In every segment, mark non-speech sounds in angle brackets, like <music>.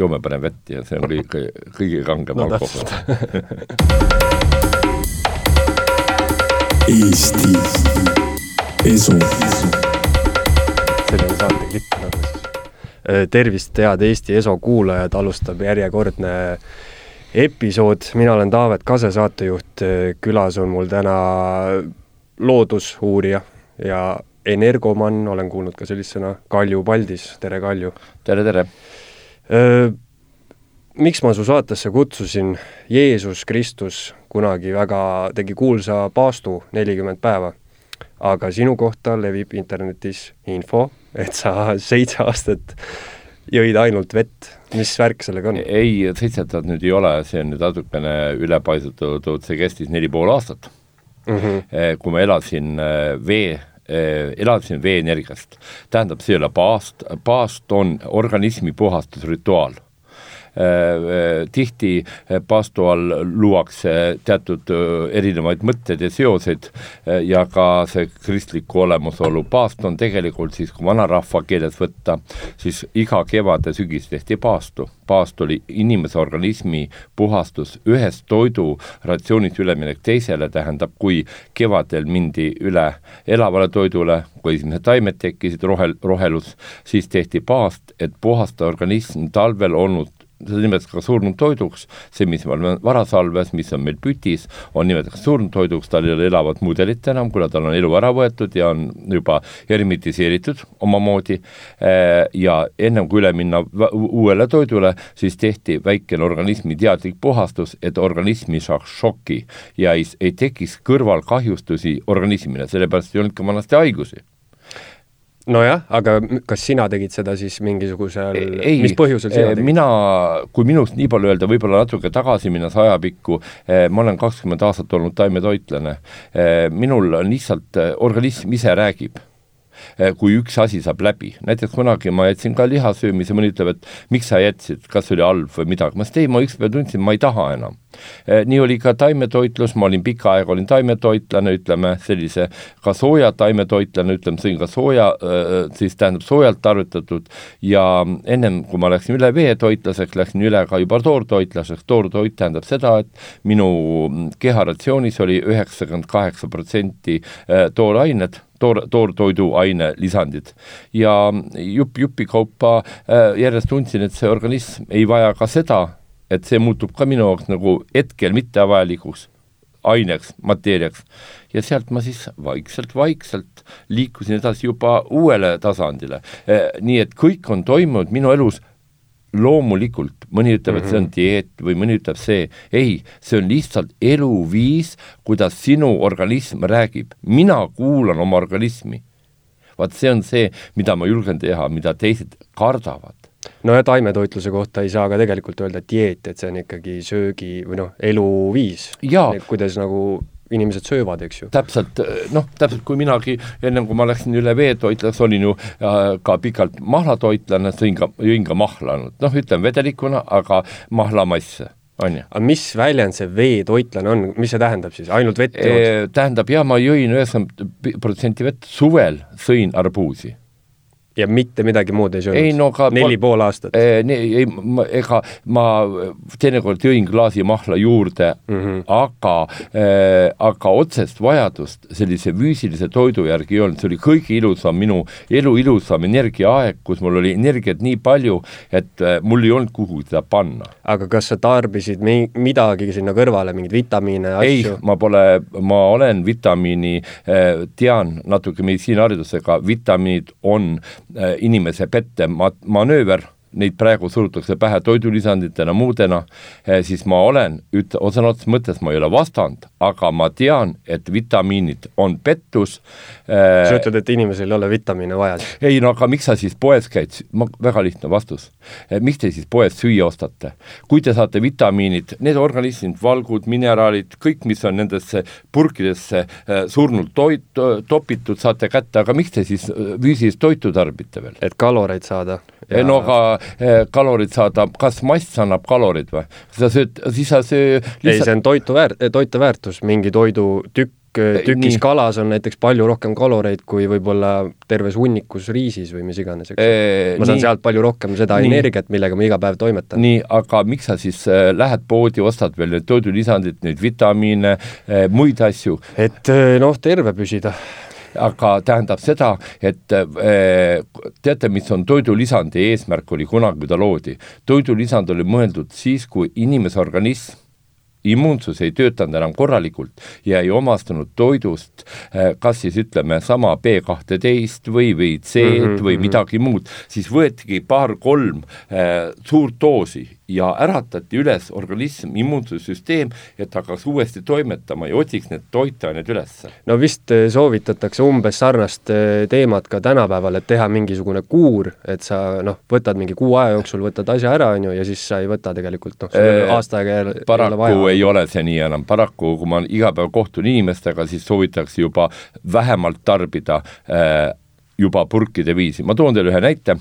joome parem vett ja see on kõige, kõige kangem no, alkohol Eesti Esu. selline saate klipp nagu siis. tervist, head Eesti Eso kuulajad, alustab järjekordne episood, mina olen Taavet Kase, saatejuht, külas on mul täna loodusuurija ja energomann, olen kuulnud ka sellist sõna, Kalju Paldis, tere Kalju! tere, tere! Miks ma su saatesse kutsusin, Jeesus Kristus kunagi väga tegi kuulsa paastu nelikümmend päeva, aga sinu kohta levib internetis info, et sa seitse aastat jõid ainult vett, mis värk sellega on? ei, seitse aastat nüüd ei ole, see on nüüd natukene ülepaisutatud, see kestis neli pool aastat mm. -hmm. kui ma elasin vee elasin veeenergiast. tähendab, see ei ole paast, paast on organismi puhastusrituaal Äh, äh, tihti äh, paastu all luuakse teatud erinevaid mõtteid ja seoseid ja ka see kristliku olemasolu. paast on tegelikult siis, kui vanarahva keeles võtta, siis iga kevad ja sügis tehti paastu. paast oli inimese organismi puhastus, ühest toiduratsioonist üleminek teisele, tähendab, kui kevadel mindi üle elavale toidule, kui esimesed taimed tekkisid, rohel, rohelus, siis tehti paast, et puhastada organism talvel olnud seda nimetatakse ka surnud toiduks, see, mis me oleme varasalves, mis on meil pütis, on nimetatakse surnud toiduks, tal ei ole elavat mudelit enam, kuna tal on elu ära võetud ja on juba hermitiseeritud omamoodi. Eh, ja ennem kui üle minna uuele toidule, siis tehti väikene organismi teadlik puhastus, et organism ei saaks šoki ja ei, ei tekiks kõrvalkahjustusi organismile, sellepärast ei olnud ka vanasti haigusi nojah, aga kas sina tegid seda siis mingisugusel, mis põhjusel sina tegid? mina, kui minust nii palju öelda, võib-olla natuke tagasi minnes ajapikku, ma olen kakskümmend aastat olnud taimetoitlane, minul on lihtsalt, organism ise räägib kui üks asi saab läbi, näiteks kunagi ma jätsin ka lihasöömise, mõni ütleb, et miks sa jätsid, kas oli halb või midagi, ma ütlesin, ei, ma ükspäev tundsin, ma ei taha enam. Eh, nii oli ka taimetoitlus, ma olin pikka aega, olin taimetoitlane, ütleme sellise ka sooja taimetoitlane, ütleme, sõin ka sooja, eh, siis tähendab soojalt tarvitatud ja ennem, kui ma läksin üle veetoitlaseks, läksin üle ka juba toortoitlaseks, toortoit tähendab seda, et minu keharatsioonis oli üheksakümmend kaheksa protsenti eh, toorained toor, toortoiduaine lisandid. ja jupp jupi kaupa järjest tundsin, et see organism ei vaja ka seda, et see muutub ka minu jaoks nagu hetkel mittevajalikuks aineks, mateeriaks. ja sealt ma siis vaikselt-vaikselt liikusin edasi juba uuele tasandile e,. nii et kõik on toimunud minu elus loomulikult, mõni ütleb, et see on mhm. dieet või mõni ütleb see, ei, see on lihtsalt eluviis, kuidas sinu organism räägib, mina kuulan oma organismi. vaat see on see, mida ma julgen teha, mida teised kardavad no ja taimetoitluse kohta ei saa ka tegelikult öelda dieet, et see on ikkagi söögi või noh, eluviis. kuidas nagu inimesed söövad, eks ju. täpselt, noh, täpselt kui minagi, ennem kui ma läksin üle veetoitlaks, olin ju äh, ka pikalt mahlatoitlane, sõin ka, jõin ka mahla noh, ütleme vedelikuna, aga mahlamasse on ju. aga mis väljend see veetoitlane on, mis see tähendab siis, ainult vett jood? tähendab jah, ma jõin üheksakümmend protsenti vett, suvel sõin arbuusi ja mitte midagi muud ei söönud? No, neli ma, pool aastat eh,? ei, ega ma teinekord jõin klaasi mahla juurde mm, -hmm. aga eh,, aga otsest vajadust sellise füüsilise toidu järgi ei olnud, see oli kõige ilusam minu elu ilusam energiaaeg, kus mul oli energiat nii palju, et eh, mul ei olnud kuhu seda panna. aga kas sa tarbisid mi-, midagi sinna kõrvale, mingeid vitamiine, asju? ei, ma pole, ma olen vitamiini eh,, tean natuke meditsiiniharidusega, vitamiinid on inimese pette ma-, manööver neid praegu surutakse pähe toidulisanditena, muudena, eh, siis ma olen, üt-, sõna otseses mõttes ma ei ole vastand, aga ma tean, et vitamiinid on pettus. Eh, sa ütled, et inimesel ei ole vitamiine vaja? ei no aga miks sa siis poes käid, ma, väga lihtne vastus. Eh, miks te siis poes süüa ostate? kui te saate vitamiinid, need organismid, valgud, mineraalid, kõik, mis on nendesse purkidesse surnult toit, topitud, saate kätte, aga miks te siis füüsilist toitu tarbite veel? et kaloreid saada ja.... no aga kalorid saada, kas mass annab kalorid või? sa sööd, siis sa söö lihtsalt... ei, see on toitu väär-, toiteväärtus, mingi toidutükk tükis nii. kalas on näiteks palju rohkem kaloreid kui võib-olla terves hunnikus riisis või mis iganes, eks Ee, ma saan nii. sealt palju rohkem seda Nii. energiat, millega ma iga päev toimetan. nii, aga miks sa siis äh, lähed poodi, ostad veel need toidulisandid, neid vitamiine äh,, muid asju, et noh, terve püsida. Aga tähendab seda, et äh, teate, mis on toidulisandi eesmärk oli kunagi, kui ta loodi? toidulisand oli mõeldud siis, kui inimese organism immuunsus ei töötanud enam korralikult ja ei omastunud toidust eh, kas siis ütleme sama B kahteteist või, või C-d mm -hmm. või midagi muud, siis võetigi paar-kolm eh, suurt doosi ja äratati üles organism, immuunsussüsteem, et hakkaks uuesti toimetama ja otsiks need toitained ülesse. no vist äh, soovitatakse umbes sarnast äh, teemat ka tänapäeval, et teha mingisugune kuur, et sa noh, võtad mingi kuu aja jooksul, võtad asja ära, on ju, ja siis sa ei võta tegelikult noh, Äh, aasta aega ei ole- ei ole paraku ei ole see nii enam, paraku kui ma iga päev kohtun inimestega, siis soovitakse juba vähemalt tarbida äh, juba purkide viisi, ma toon teile ühe näite,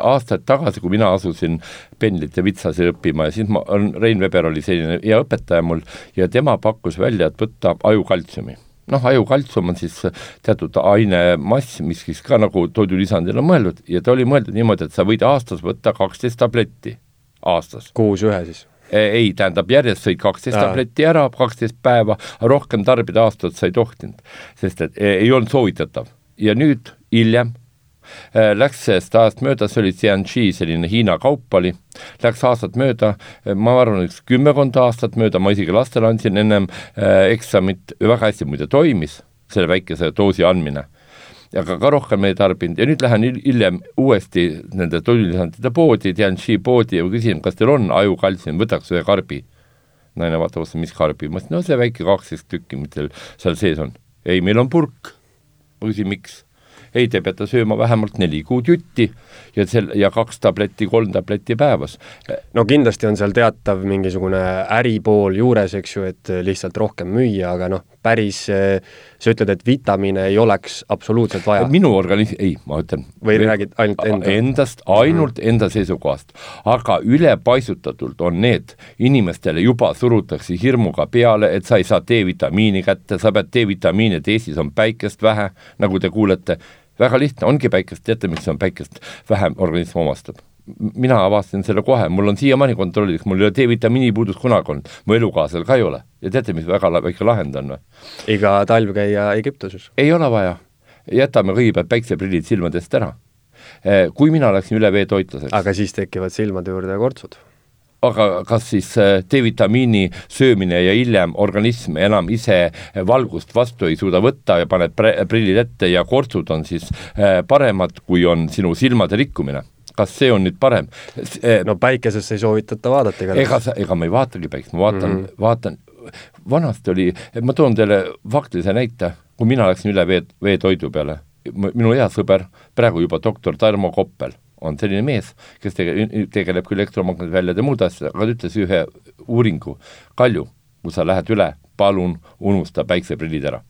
aastaid tagasi, kui mina asusin Penlit ja Vitsasi õppima ja siis ma, on, Rein Veber oli selline hea õpetaja mul ja tema pakkus välja, et võtta ajukaltsiumi noh, ajukaltsium on siis teatud ainemass, mis siis ka nagu toidulisandil on mõeldud ja ta oli mõeldud niimoodi, et sa võid aastas võtta kaksteist tabletti aastas kuus ühe siis. ei, tähendab järjest sõid kaksteist tabletti ära, kaksteist päeva, rohkem tarbida aastat sa ei tohtinud, sest et e, ei olnud soovitatav. ja nüüd hiljem äh, läks sellest ajast mööda, see oli Tianji selline Hiina kaup oli, läks aastad mööda, ma arvan, üks kümmekond aastat mööda, ma isegi lastele andsin ennem äh, eksamit, väga hästi muide toimis, selle väikese doosi andmine aga ka rohkem ei tarbinud ja nüüd lähen hil- hiljem uuesti nende toidulisandite poodi, Tianji poodi ja küsin, kas teil on ajukaltsium, võtaks ühe karbi. naine vaatab otsa, mis karbi, ma ütlesin, no see väike kaksteist tükki, mis teil seal sees on. ei, meil on purk. ma küsin, miks? Ei, te peate sööma vähemalt neli kuud jutti ja sel- ja kaks tabletti, kolm tabletti päevas. no kindlasti on seal teatav mingisugune äripool juures, eks ju, et lihtsalt rohkem müüa, aga noh, päris sa ütled, et vitamiine ei oleks absoluutselt vaja. minu organism, ei, ma ütlen. Või räägid ainult enda? Endast, ainult mm enda seisukohast. aga ülepaisutatult on need, inimestele juba surutakse hirmuga peale, et sa ei saa D-vitamiini kätte, sa pead D-vitamiini, et Eestis on päikest vähe, nagu te kuulete, väga lihtne, ongi päikest, teate, miks on päikest vähem organism omastab? mina avastasin selle kohe, mul on siiamaani kontrollis, mul ei ole D-vitamiini puudust kunagi olnud, mu elukaaslasel ka ei ole. ja teate, mis väga väike lahend on või? iga talv käia Egiptuses. ei ole vaja, jätame kõigepealt päikseprillid silmadest ära. Kui mina läksin üle veetoitlaseks, aga siis tekivad silmade juurde kortsud. Aga kas siis äh, D-vitamiini söömine ja hiljem organism enam ise valgust vastu ei suuda võtta ja paned prillid ette ja kortsud on siis äh, paremad, kui on sinu silmade rikkumine? kas see on nüüd parem? no päikesesse ei soovitata vaadata igatahes. ega sa, ega ma ei vaatagi päikest, ma vaatan mm, -hmm. vaatan, vanasti oli, ma toon teile faktilise näite, kui mina läksin üle vee, veetoidu peale, minu hea sõber, praegu juba doktor Tarmo Koppel, on selline mees, kes tege-, tegeleb küll elektromagnetväljade ja muude asjadega, aga ta ütles ühe uuringu, Kalju, kui sa lähed üle, palun unusta päikseprillid ära.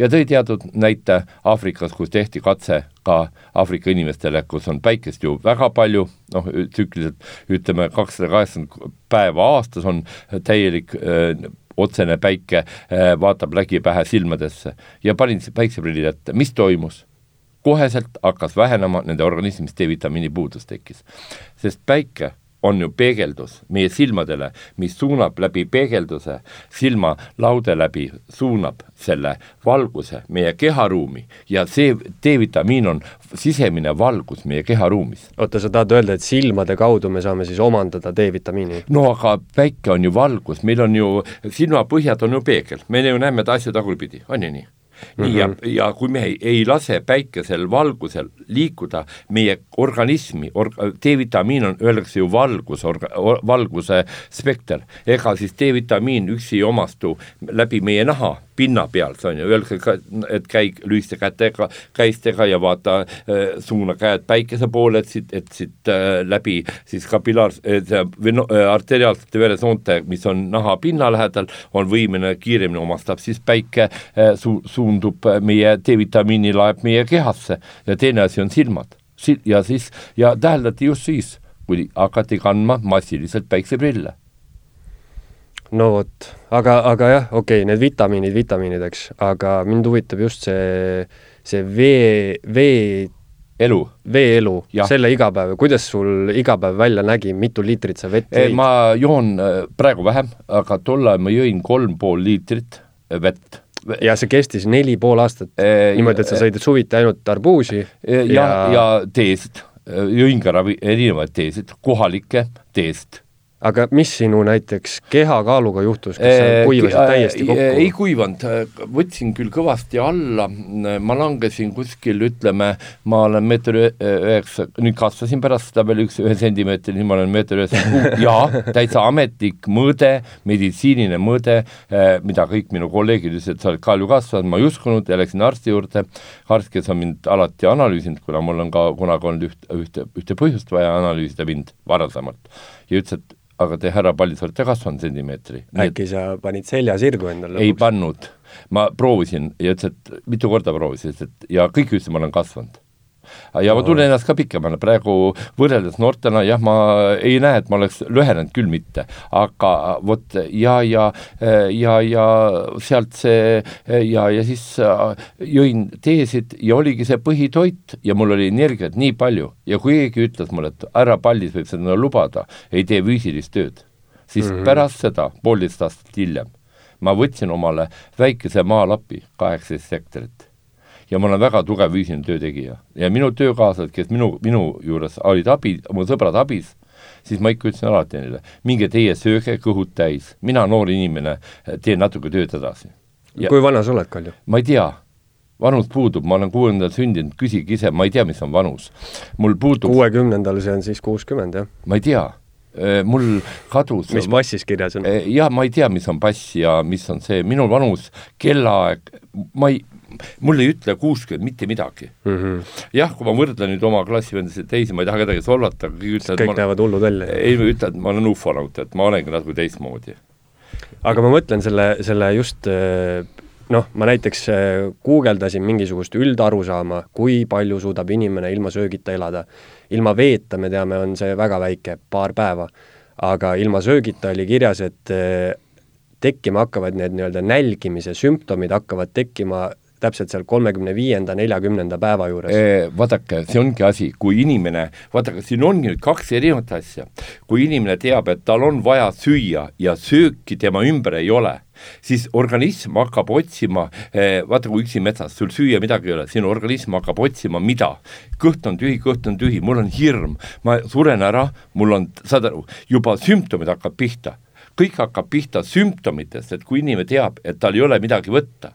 Ja tõi teatud näite Aafrikas, kus tehti katse ka Aafrika inimestele, kus on päikest ju väga palju, noh, tsükliliselt ütleme, kakssada kaheksakümmend päeva aastas on täielik öö, otsene päike, vaatab lägi pähe silmadesse. Ja panin päikseprillid ette, mis toimus? Koheselt hakkas vähenema nende organismis D-vitamiini puudus tekkis, sest päike on ju peegeldus meie silmadele, mis suunab läbi peegelduse silmalaude läbi, suunab selle valguse meie keharuumi ja see D-vitamiin on sisemine valgus meie keharuumis. oota, sa tahad öelda, et silmade kaudu me saame siis omandada D-vitamiini? no aga päike on ju valgus, meil on ju, silmapõhjad on ju peegel, me ju näeme asju tagurpidi, on ju nii? Nii mm -hmm. ja, ja kui me ei, ei lase päikesel valgusel liikuda meie organismi or,, D-vitamiin on, öeldakse ju valgus, valguse spekter, ega siis D-vitamiin üksi ei omastu läbi meie naha, pinna pealt, on ju, öeldakse et käi lühiste kätega, käistega ja vaata äh,, suuna käed päikese poole, et siit, et siit äh, läbi siis kapillaar- äh,, või no, äh, arteriaalsete veresoonte, mis on naha pinna lähedal, on võimeline kiiremini omastab siis päike äh, su-, suundub meie D-vitamiini laeb meie kehasse. Ja teine asi on silmad. Si-, ja siis, ja täheldati just siis, kui hakati kandma massiliselt päikseprille. No vot, aga, aga jah, okei okay,, need vitamiinid vitamiinideks, aga mind huvitab just see, see vee, vee elu. veeelu, selle igapäev, kuidas sul igapäev välja nägi, mitu liitrit sa vett jõid? ma joon äh, praegu vähem, aga tol ajal ma jõin kolm pool liitrit äh, vett ja see kestis neli pool aastat. E,, niimoodi, et sa sõid suviti ainult arbuusi ja, ja, ja teesid, jõin ka ravi, erinevaid teesid, kohalikke teest aga mis sinu näiteks kehakaaluga juhtus, kas sa kuivasid täiesti kokku? ei kuivanud, võtsin küll kõvasti alla, ma langesin kuskil, ütleme, ma olen meeter üheksa, nüüd kasvasin pärast seda veel üks, ühe sentimeetri, nüüd ma olen meeter üheksakümmend kuus, <laughs> jaa, täitsa ametlik mõõde, meditsiiniline mõõde, mida kõik minu kolleegid ütlesid, et sa oled palju kasvanud, ma ei uskunud ja läksin arsti juurde, arst, kes on mind alati analüüsinud, kuna mul on ka kunagi olnud üht, ühte, ühte põhjust vaja analüüsida mind varasemalt, ja ütles, et aga te, härra Pallis, olete kasvanud sentimeetri. äkki sa panid selja sirgu endale lõpuks? ei pannud. ma proovisin ja ütles, et mitu korda proovisin, ütles, et ja kõik ütlesid, ma olen kasvanud ja ma tunnen ennast ka pikemana, praegu võrreldes noortena jah, ma ei näe, et ma oleks lühenenud küll mitte, aga vot ja, ja, ja, ja sealt see ja, ja siis äh, jõin teesid ja oligi see põhitoit ja mul oli energiat nii palju. Ja kui keegi ütles mulle, et härra Pallis võib seda lubada, ei tee füüsilist tööd, siis mm -hmm. pärast seda, poolteist aastat hiljem, ma võtsin omale väikese maalapi, kaheksateist hektarit ja ma olen väga tugev füüsiline töötegija ja minu töökaaslased, kes minu, minu juures olid abi, mu sõbrad abis, siis ma ikka ütlesin alati neile, minge teie sööge kõhud täis, mina, noor inimene, teen natuke tööd edasi. kui vana sa oled, Kalju? ma ei tea vanus puudub, ma olen kuuekümnendal sündinud, küsige ise, ma ei tea, mis on vanus. mul puudub kuuekümnendal, see on siis kuuskümmend, jah? ma ei tea, mul kadus mis passis kirjas on? jah, ma ei tea, mis on pass ja mis on see, minu vanus, kellaaeg, ma ei, mul ei ütle kuuskümmend mitte midagi mm. -hmm. jah, kui ma võrdlen nüüd oma klassivendasid teisi, ma ei taha kedagi solvata, kõik ütlevad kõik näevad hullud välja. ei, ma ütlen, et ma olen ufonaut, et ma olengi natuke teistmoodi. aga ma mõtlen selle, selle just äh, noh, ma näiteks äh, guugeldasin mingisugust üldarusaama, kui palju suudab inimene ilma söögita elada. ilma veeta, me teame, on see väga väike, paar päeva. aga ilma söögita oli kirjas, et äh, tekkima hakkavad need nii-öelda nälgimise sümptomid hakkavad tekkima täpselt seal kolmekümne viienda, neljakümnenda päeva juures. Vaadake, see ongi asi, kui inimene, vaadake, siin ongi nüüd kaks erinevat asja. kui inimene teab, et tal on vaja süüa ja sööki tema ümber ei ole, siis organism hakkab otsima, vaata kui üksi metsas, sul süüa midagi ei ole, sinu organism hakkab otsima, mida. kõht on tühi, kõht on tühi, mul on hirm, ma suren ära, mul on, saad aru, juba sümptomid hakkavad pihta kõik hakkab pihta sümptomitest, et kui inimene teab, et tal ei ole midagi võtta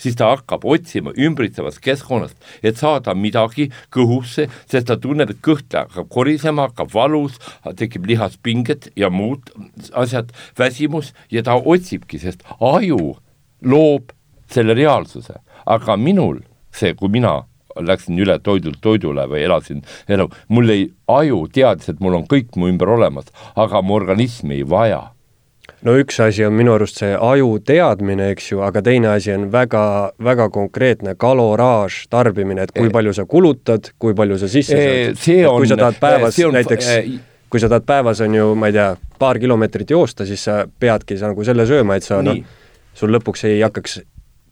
siis ta hakkab otsima ümbritsevast keskkonnast, et saada midagi kõhusse, sest ta tunneb, et kõht hakkab korisema, hakkab valus, tekib lihaspinged ja muud asjad, väsimus ja ta otsibki, sest aju loob selle reaalsuse, aga minul see, kui mina läksin üle toidult toidule või elasin elu, mul ei, aju teadis, et mul on kõik mu ümber olemas, aga mu organism ei vaja no üks asi on minu arust see aju teadmine, eks ju, aga teine asi on väga, väga konkreetne kaloraaž, tarbimine, et kui palju sa kulutad, kui palju sa sisse saad. kui sa tahad päevas on, näiteks kui sa tahad päevas, on ju, ma ei tea, paar kilomeetrit joosta, siis sa peadki sa nagu selle sööma, et sa noh, sul lõpuks ei hakkaks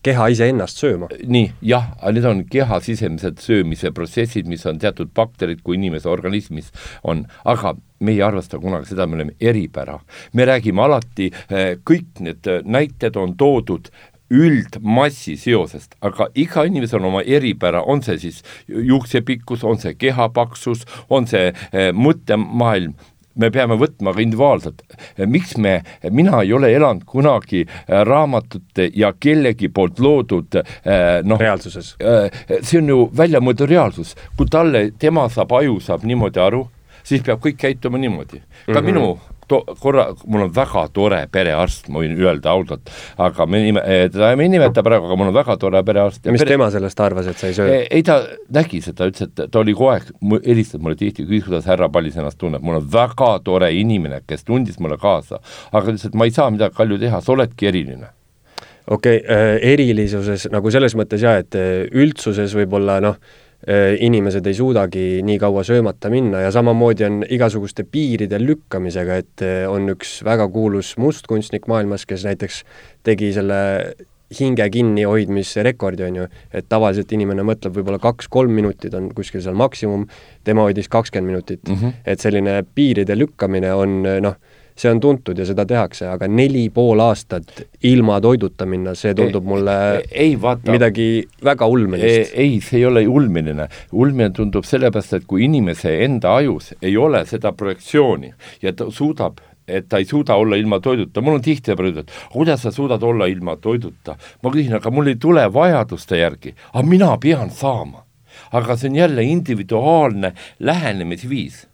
keha iseennast sööma. nii, jah, need on keha sisemised söömise protsessid, mis on teatud bakterid, kui inimese organismis on, aga me ei arvesta kunagi seda, me oleme eripära. me räägime alati, eh, kõik need näited on toodud üldmassi seosest, aga iga inimesel on oma eripära, on see siis juuksepikkus, on see keha paksus, on see eh, mõttemaailm me peame võtma ka individuaalselt. miks me, mina ei ole elanud kunagi äh, raamatute ja kellegi poolt loodud äh, noh, reaalsuses. Äh, see on ju väljamõeldud reaalsus, kui talle, tema saab, aju saab niimoodi aru, siis peab kõik käituma niimoodi. ka mm -hmm. minu korra, mul on väga tore perearst, ma võin öelda ausalt, aga me nime, eh, teda me ei nimeta praegu, aga mul on väga tore perearst. mis pere... tema sellest arvas, et sa ei söö? Eh, ei, ta nägi seda, ütles, et ta oli kogu aeg, helistas mulle tihti, küsis, kuidas härra Pallis ennast tunneb, mul on väga tore inimene, kes tundis mulle kaasa, aga ütles, et ma ei saa midagi Kalju teha, sa oledki eriline okei okay, äh,, erilisuses nagu selles mõttes jah, et üldsuses võib-olla noh, inimesed ei suudagi nii kaua söömata minna ja samamoodi on igasuguste piiride lükkamisega, et äh, on üks väga kuulus mustkunstnik maailmas, kes näiteks tegi selle hinge kinnihoidmise rekordi, on ju, et tavaliselt inimene mõtleb võib-olla kaks-kolm minutit on kuskil seal maksimum, tema hoidis kakskümmend minutit mm. -hmm. et selline piiride lükkamine on noh, see on tuntud ja seda tehakse, aga neli pool aastat ilma toiduta minna, see tundub mulle ei, vaata, midagi väga ulmelist. ei, see ei ole ulmeline. ulmeline tundub sellepärast, et kui inimese enda ajus ei ole seda projektsiooni ja ta suudab et ta ei suuda olla ilma toiduta, mul on tihti öeldud, kuidas sa suudad olla ilma toiduta, ma küsin, aga mul ei tule vajaduste järgi, aga mina pean saama. aga see on jälle individuaalne lähenemisviis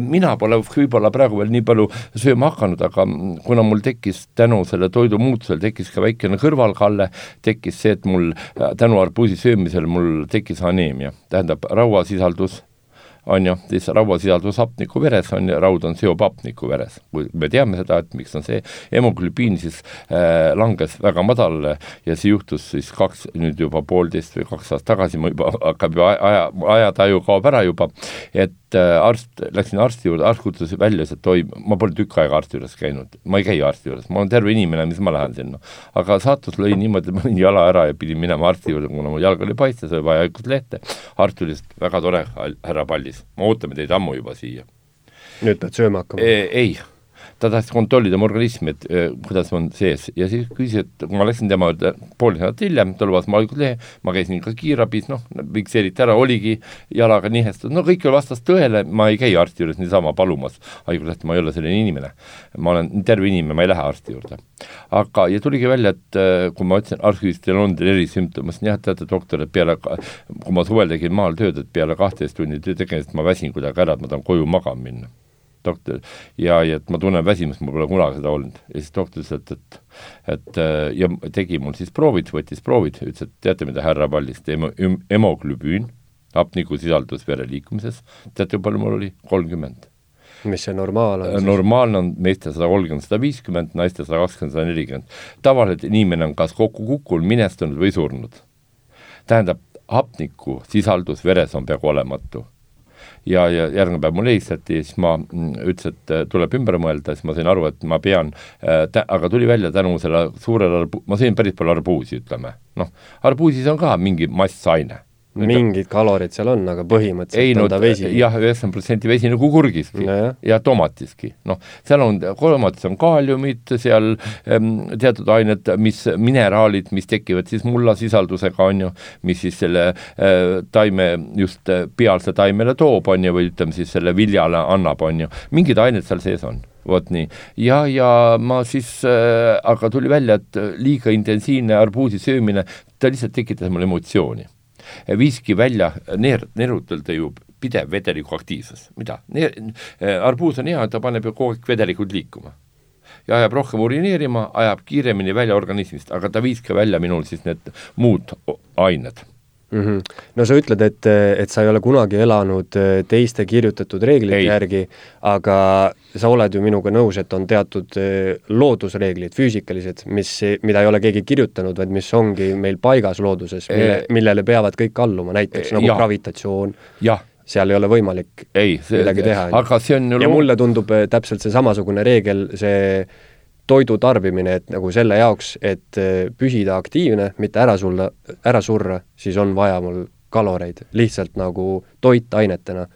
mina pole võib-olla praegu veel nii palju sööma hakanud, aga kuna mul tekkis tänu selle toidu muutusele, tekkis ka väikene kõrvalkalle, tekkis see, et mul tänu arbuusi söömisele mul tekkis aneemia, tähendab rauasisaldus on ju, siis rauasisaldus hapniku veres on ju, raud on seob hapniku veres. kui me teame seda, et miks on see, hemoglübiin siis äh, langes väga madalale ja see juhtus siis kaks, nüüd juba poolteist või kaks aastat tagasi, ma juba, hakkab ju aja, ajataju kaob ära juba, et äh, arst, läksin arsti juurde, arst kutsus välja, ütles, et oi, ma pole tükk aega arsti juures käinud, ma ei käi arsti juures, ma olen terve inimene, mis ma lähen sinna. aga saatus lõi niimoodi, et ma lõin jala ära ja pidin minema arsti juurde, kuna mul jalg oli paistes, oli vaja haiguslehte. arst ütles, väga tore, härra Pallis, me ootame teid ammu juba siia. nüüd pead sööma hakkama? ei ta tahtis kontrollida mu organismi, et äh, kuidas on sees. Ja siis küsis, et kui ma läksin tema juurde pool nädalat hiljem, ta lubas mulle haiguslehe, ma käisin ka kiirabis, noh, fikseeriti ära, oligi jalaga nihestatud, no kõik vastas tõele, ma ei käi arsti juures niisama palumas. Haiguslehte, ma ei ole selline inimene. ma olen terve inimene, ma ei lähe arsti juurde. aga, ja tuligi välja, et äh, kui ma ütlesin, küsis, teil on teil erisümptom, ma ütlesin jah, teate doktor, et peale, kui ma suvel tegin maal tööd, et peale kahteteist tundi töö tegemist ma väsin kuidagi ära, et ma tahan koju magama minna doktor ja, ja et ma tunnen väsimust, mul pole kunagi seda olnud. ja siis doktor ütles, et, et et ja tegi mul siis proovid, võttis proovid, ütles, et teate mida, härra Pallis, teeme hemoglübüün, hapnikusisaldus vere liikumises, teate, palju mul oli? kolmkümmend mis see normaal on? normaalne on meestel sada kolmkümmend, sada viiskümmend, naistel sada kakskümmend, sada nelikümmend. tavaliselt inimene on kas kokku kukkunud, minestunud või surnud. tähendab, hapnikusisaldus veres on peaaegu olematu ja, ja järgmine päev mul helistati ja siis ma mm, ütlesin, et äh, tuleb ümber mõelda, siis ma sain aru, et ma pean äh,, aga tuli välja tänu selle suurele arbu-, ma sõin päris palju arbuusi, ütleme. noh, arbuusis on ka mingi massaine mingid kalorid seal on, aga põhimõtteliselt ei, no, on ta vesi. jah, üheksakümmend protsenti vesi nagu kurgiski no, jah. ja tomatiski. noh, seal on, tomatis on kaaliumit, seal ähm, teatud ained, mis, mineraalid, mis tekivad siis mullasisaldusega, on ju, mis siis selle äh, taime just äh, pealse taimele toob, on ju, või ütleme siis selle viljale annab, on ju, mingid ained seal sees on vot nii. ja, ja ma siis äh,, aga tuli välja, et liiga intensiivne arbuusi söömine, ta lihtsalt tekitas mul emotsiooni viiski välja, neer, neerutel tajub pidev vedeliku aktiivsus, mida? arbuus on hea, ta paneb ju kogu aeg vedelikud liikuma. Ja ajab rohkem urineerima, ajab kiiremini välja organismist, aga ta viis ka välja minul siis need muud ained mm. -hmm. no sa ütled, et, et sa ei ole kunagi elanud eh, teiste kirjutatud reeglite ei. järgi, aga sa oled ju minuga nõus, et on teatud eh, loodusreeglid, füüsikalised, mis, mida ei ole keegi kirjutanud, vaid mis ongi meil paigas looduses, mille, millele peavad kõik alluma, näiteks nagu ja. gravitatsioon. seal ei ole võimalik ei, see, midagi teha. aga see on ja mulle tundub eh, täpselt see samasugune reegel, see toidu tarbimine, et nagu selle jaoks, et äh, püsida aktiivne, mitte ära sulla, ära surra, siis on vaja mul kaloreid, lihtsalt nagu toitainetena.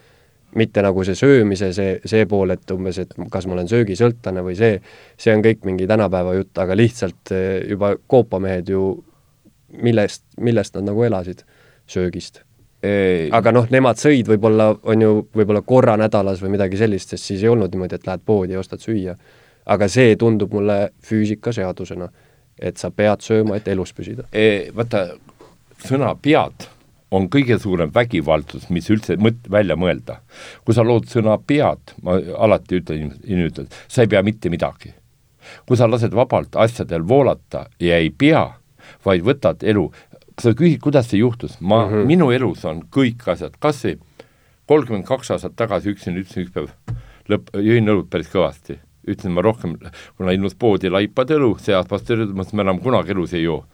mitte nagu see söömise, see, see pool, et umbes, et kas ma olen söögisõltlane või see, see on kõik mingi tänapäeva jutt, aga lihtsalt äh, juba koopamehed ju millest, millest nad nagu elasid? söögist aga noh, nemad sõid võib-olla, on ju, võib-olla korra nädalas või midagi sellist, sest siis ei olnud niimoodi, et lähed poodi ja ostad süüa aga see tundub mulle füüsikaseadusena, et sa pead sööma, et elus püsida e,. Vaata, sõna pead on kõige suurem vägivaldsus, mis üldse mõt-, välja mõelda. kui sa lood sõna pead, ma alati ütlen inimestele, sa ei pea mitte midagi. kui sa lased vabalt asjadel voolata ja ei pea, vaid võtad elu, sa küsid, kuidas see juhtus, ma mm, -hmm. minu elus on kõik asjad, kas või kolmkümmend kaks aastat tagasi ütlesin, ütlesin üks päev, lõpp, jõin õlut päris kõvasti ütlesin ma rohkem, kuna ilmus poodi laipad õlu, õlu, ma ütlesin, ma enam kunagi elus ei joo.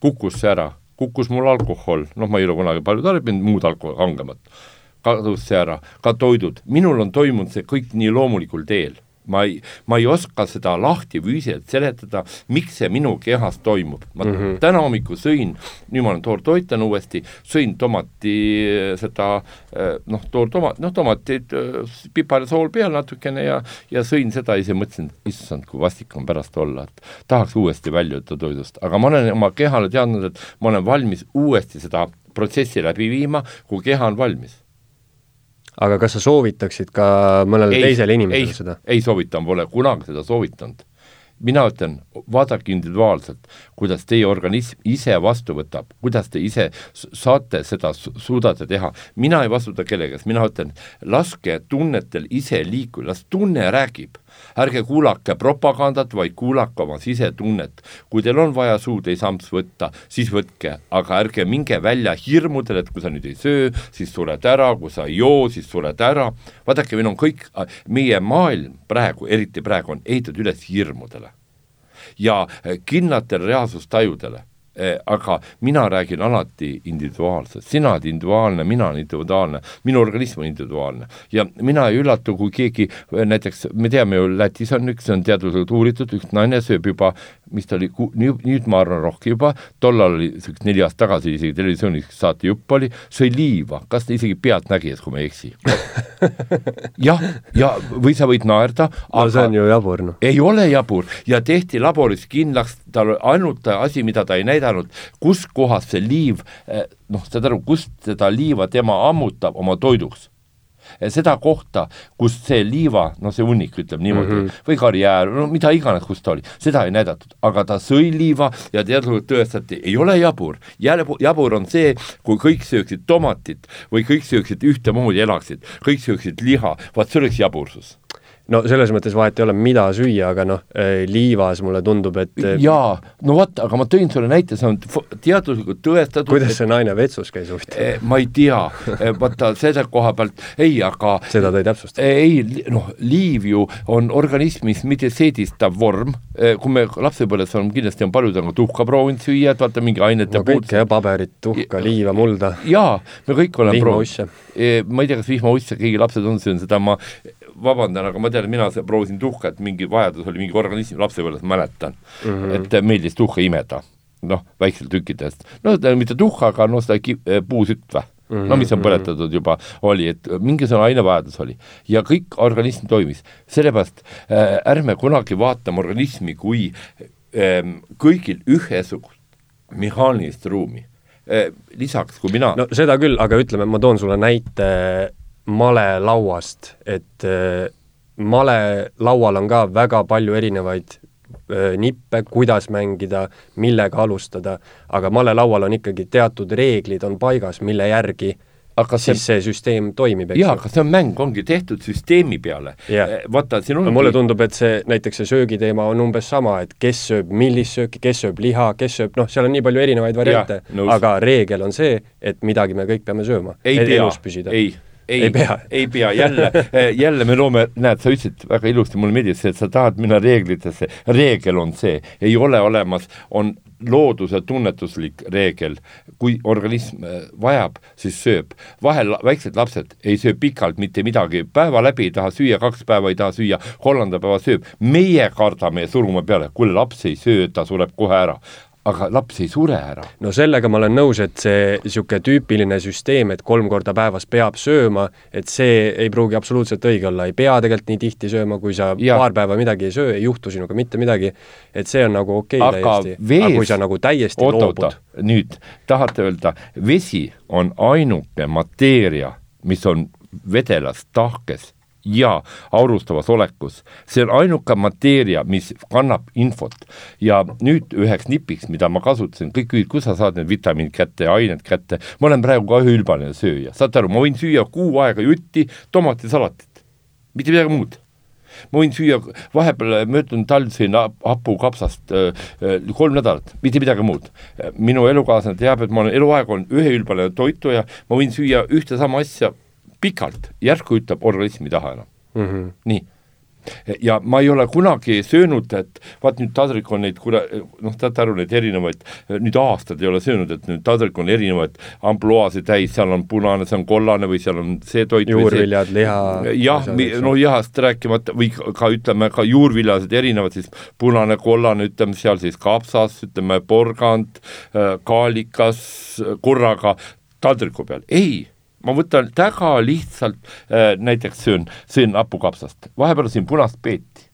kukkus see ära, kukkus mul alkohol, noh, ma ei ole kunagi palju tarbinud muud alkoholi, kangemat, kadus see ära, ka toidud, minul on toimunud see kõik nii loomulikul teel ma ei, ma ei oska seda lahti füüsiliselt seletada, miks see minu kehas toimub. ma mm -hmm. täna hommikul sõin, nüüd ma olen toortoitlane uuesti, sõin tomati seda noh, toortomat, noh tomatid, pipar ja sool peal natukene ja ja sõin seda ja siis mõtlesin, issand, kui vastik on pärast olla, et tahaks uuesti väljuda toidust, aga ma olen oma kehale teadnud, et ma olen valmis uuesti seda protsessi läbi viima, kui keha on valmis aga kas sa soovitaksid ka mõnele ei, teisele inimesele seda? ei soovita, ma pole kunagi seda soovitanud. mina ütlen, vaadake individuaalselt, kuidas teie organism ise vastu võtab, kuidas te ise saate seda, suudate teha. mina ei vastuta kellegi eest, mina ütlen, laske tunnetel ise liikuda, las tunne räägib ärge kuulake propagandat, vaid kuulake oma sisetunnet. kui teil on vaja suutäis-amps võtta, siis võtke, aga ärge minge välja hirmudel, et kui sa nüüd ei söö, siis sured ära, kui sa ei joo, siis sured ära. vaadake, meil on kõik, meie maailm praegu, eriti praegu, on ehitatud üles hirmudele ja kindlatele reaalsustajudele aga mina räägin alati individuaalselt, sina oled individuaalne, mina olen individuaalne, minu organism on individuaalne. Ja mina ei üllatu, kui keegi näiteks, me teame ju, Lätis on üks, see on teaduslikult uuritud, üks naine sööb juba, mis ta oli, nüüd, nüüd ma arvan rohkem juba, tollal oli neli aastat tagasi isegi televisioonis saate jupp oli, sõi liiva, kas ta isegi pealtnägijas, kui ma ei eksi? <laughs> Jah, ja või sa võid naerda no aga see on ju jabur, noh. ei ole jabur. Ja tehti laboris kindlaks, tal ainult asi, mida ta ei näidanud, näidanud, kus kohas see liiv, eh, noh, saad aru, kust seda liiva tema ammutab oma toiduks seda kohta, kus see liiva, no see hunnik ütleb niimoodi mm, -hmm. või karjäär, no mida iganes, kus ta oli, seda ei näidatud, aga ta sõi liiva ja teaduslikult tõestati, ei ole jabur. jabur on see, kui kõik sööksid tomatit või kõik sööksid ühtemoodi, elaksid, kõik sööksid liha, vaat see oleks jabursus no selles mõttes vahet ei ole, mida süüa, aga noh, eh, liivas mulle tundub, et eh, jaa, no vot, aga ma tõin sulle näite, see on teaduslikult tõestatud kuidas et, see naine vetsus käis huvitav eh,? ma ei tea, vaata selle koha pealt, ei, aga seda ta ei täpsusta? ei, noh, liiv ju on organismis mitte seedistav vorm, kui me lapsepõlves oleme, kindlasti on paljud on ka tuhka proovinud süüa, et vaata, mingi ainete no kõike jah, paberit, tuhka, liiva, mulda. jaa, me kõik oleme proovinud. ma ei tea, kas vihmausse keegi lapsed on söönud, seda ma vabandan, aga ma tean, mina proovisin tuhka, et mingi vajadus oli, mingi organism, lapsepõlves mäletan mm, -hmm. et meeldis tuhka imeda. noh, väiksel tükkidest. no mitte tuhka, aga noh, seda eh, puusütt või mm. -hmm. no mis on mhm. põletatud juba, oli, et mingisugune ainevajadus oli. ja kõik organism toimis. sellepärast äh, ärme kunagi vaatame organismi kui äh, kõigil ühesugust mehaanilist ruumi äh,. lisaks, kui mina no seda küll, aga ütleme, ma toon sulle näite malelauast, et äh, malelaual on ka väga palju erinevaid äh, nippe, kuidas mängida, millega alustada, aga malelaual on ikkagi teatud reeglid on paigas, mille järgi aga siis see, see süsteem toimib, eks jaa, aga see on mäng, ongi tehtud süsteemi peale. Eh, vaata, siin ongi no mulle tundub, et see, näiteks see söögiteema on umbes sama, et kes sööb millist sööki, kes sööb liha, kes sööb, noh, seal on nii palju erinevaid variante, aga reegel on see, et midagi me kõik peame sööma, et elus püsida. ei ei, ei pea, <laughs> ei pea, jälle, eh, jälle me loome, näed, sa ütlesid väga ilusti, mulle meeldis see, et sa tahad minna reeglitesse, reegel on see, ei ole olemas, on looduse tunnetuslik reegel, kui organism eh, vajab, siis sööb. vahel väiksed lapsed ei söö pikalt mitte midagi, päeva läbi ei taha süüa, kaks päeva ei taha süüa, kolmanda päeva sööb. meie kardame ja surume peale, kuule, laps ei söö, ta sureb kohe ära aga laps ei sure ära. no sellega ma olen nõus, et see niisugune tüüpiline süsteem, et kolm korda päevas peab sööma, et see ei pruugi absoluutselt õige olla, ei pea tegelikult nii tihti sööma, kui sa ja. paar päeva midagi ei söö, ei juhtu sinuga mitte midagi, et see on nagu okei okay, täiesti vees... aga kui sa nagu täiesti oota, loobud. nüüd, tahate öelda, vesi on ainuke mateeria, mis on vedelas, tahkes ja aurustavas olekus. see on ainuke mateeria, mis kannab infot. ja nüüd üheks nipiks, mida ma kasutasin, kõik küsivad, kus sa saad need vitamiinid kätte ja ained kätte, ma olen praegu ka üheülbaline sööja, saate aru, ma võin süüa kuu aega jutti tomatisalatit, mitte midagi muud ma võin süüa, vahepeal möödunud talv sõin hapukapsast äh, äh, kolm nädalat, mitte midagi muud. minu elukaaslane teab, et ma olen eluaeg olnud üheülbaline toituja, ma võin süüa ühte sama asja pikalt, järsku ütleb organism ei taha enam mm. -hmm. nii, ja ma ei ole kunagi söönud, et vaat nüüd taldrik on neid kura-, noh, saate aru, neid erinevaid, nüüd aastaid ei ole söönud, et nüüd taldrik on erinevaid ampluaasid täis, seal on punane, see on kollane või seal on see toit juurviljad, liha. jah, no lihast rääkimata või ka ütleme, ka juurviljased erinevad, siis punane, kollane, ütleme seal siis kapsas, ütleme porgand, äh, kaalikas korraga taldriku peal, ei ma võtan väga lihtsalt äh,, näiteks söön, söön hapukapsast, vahepeal siin punast peeti,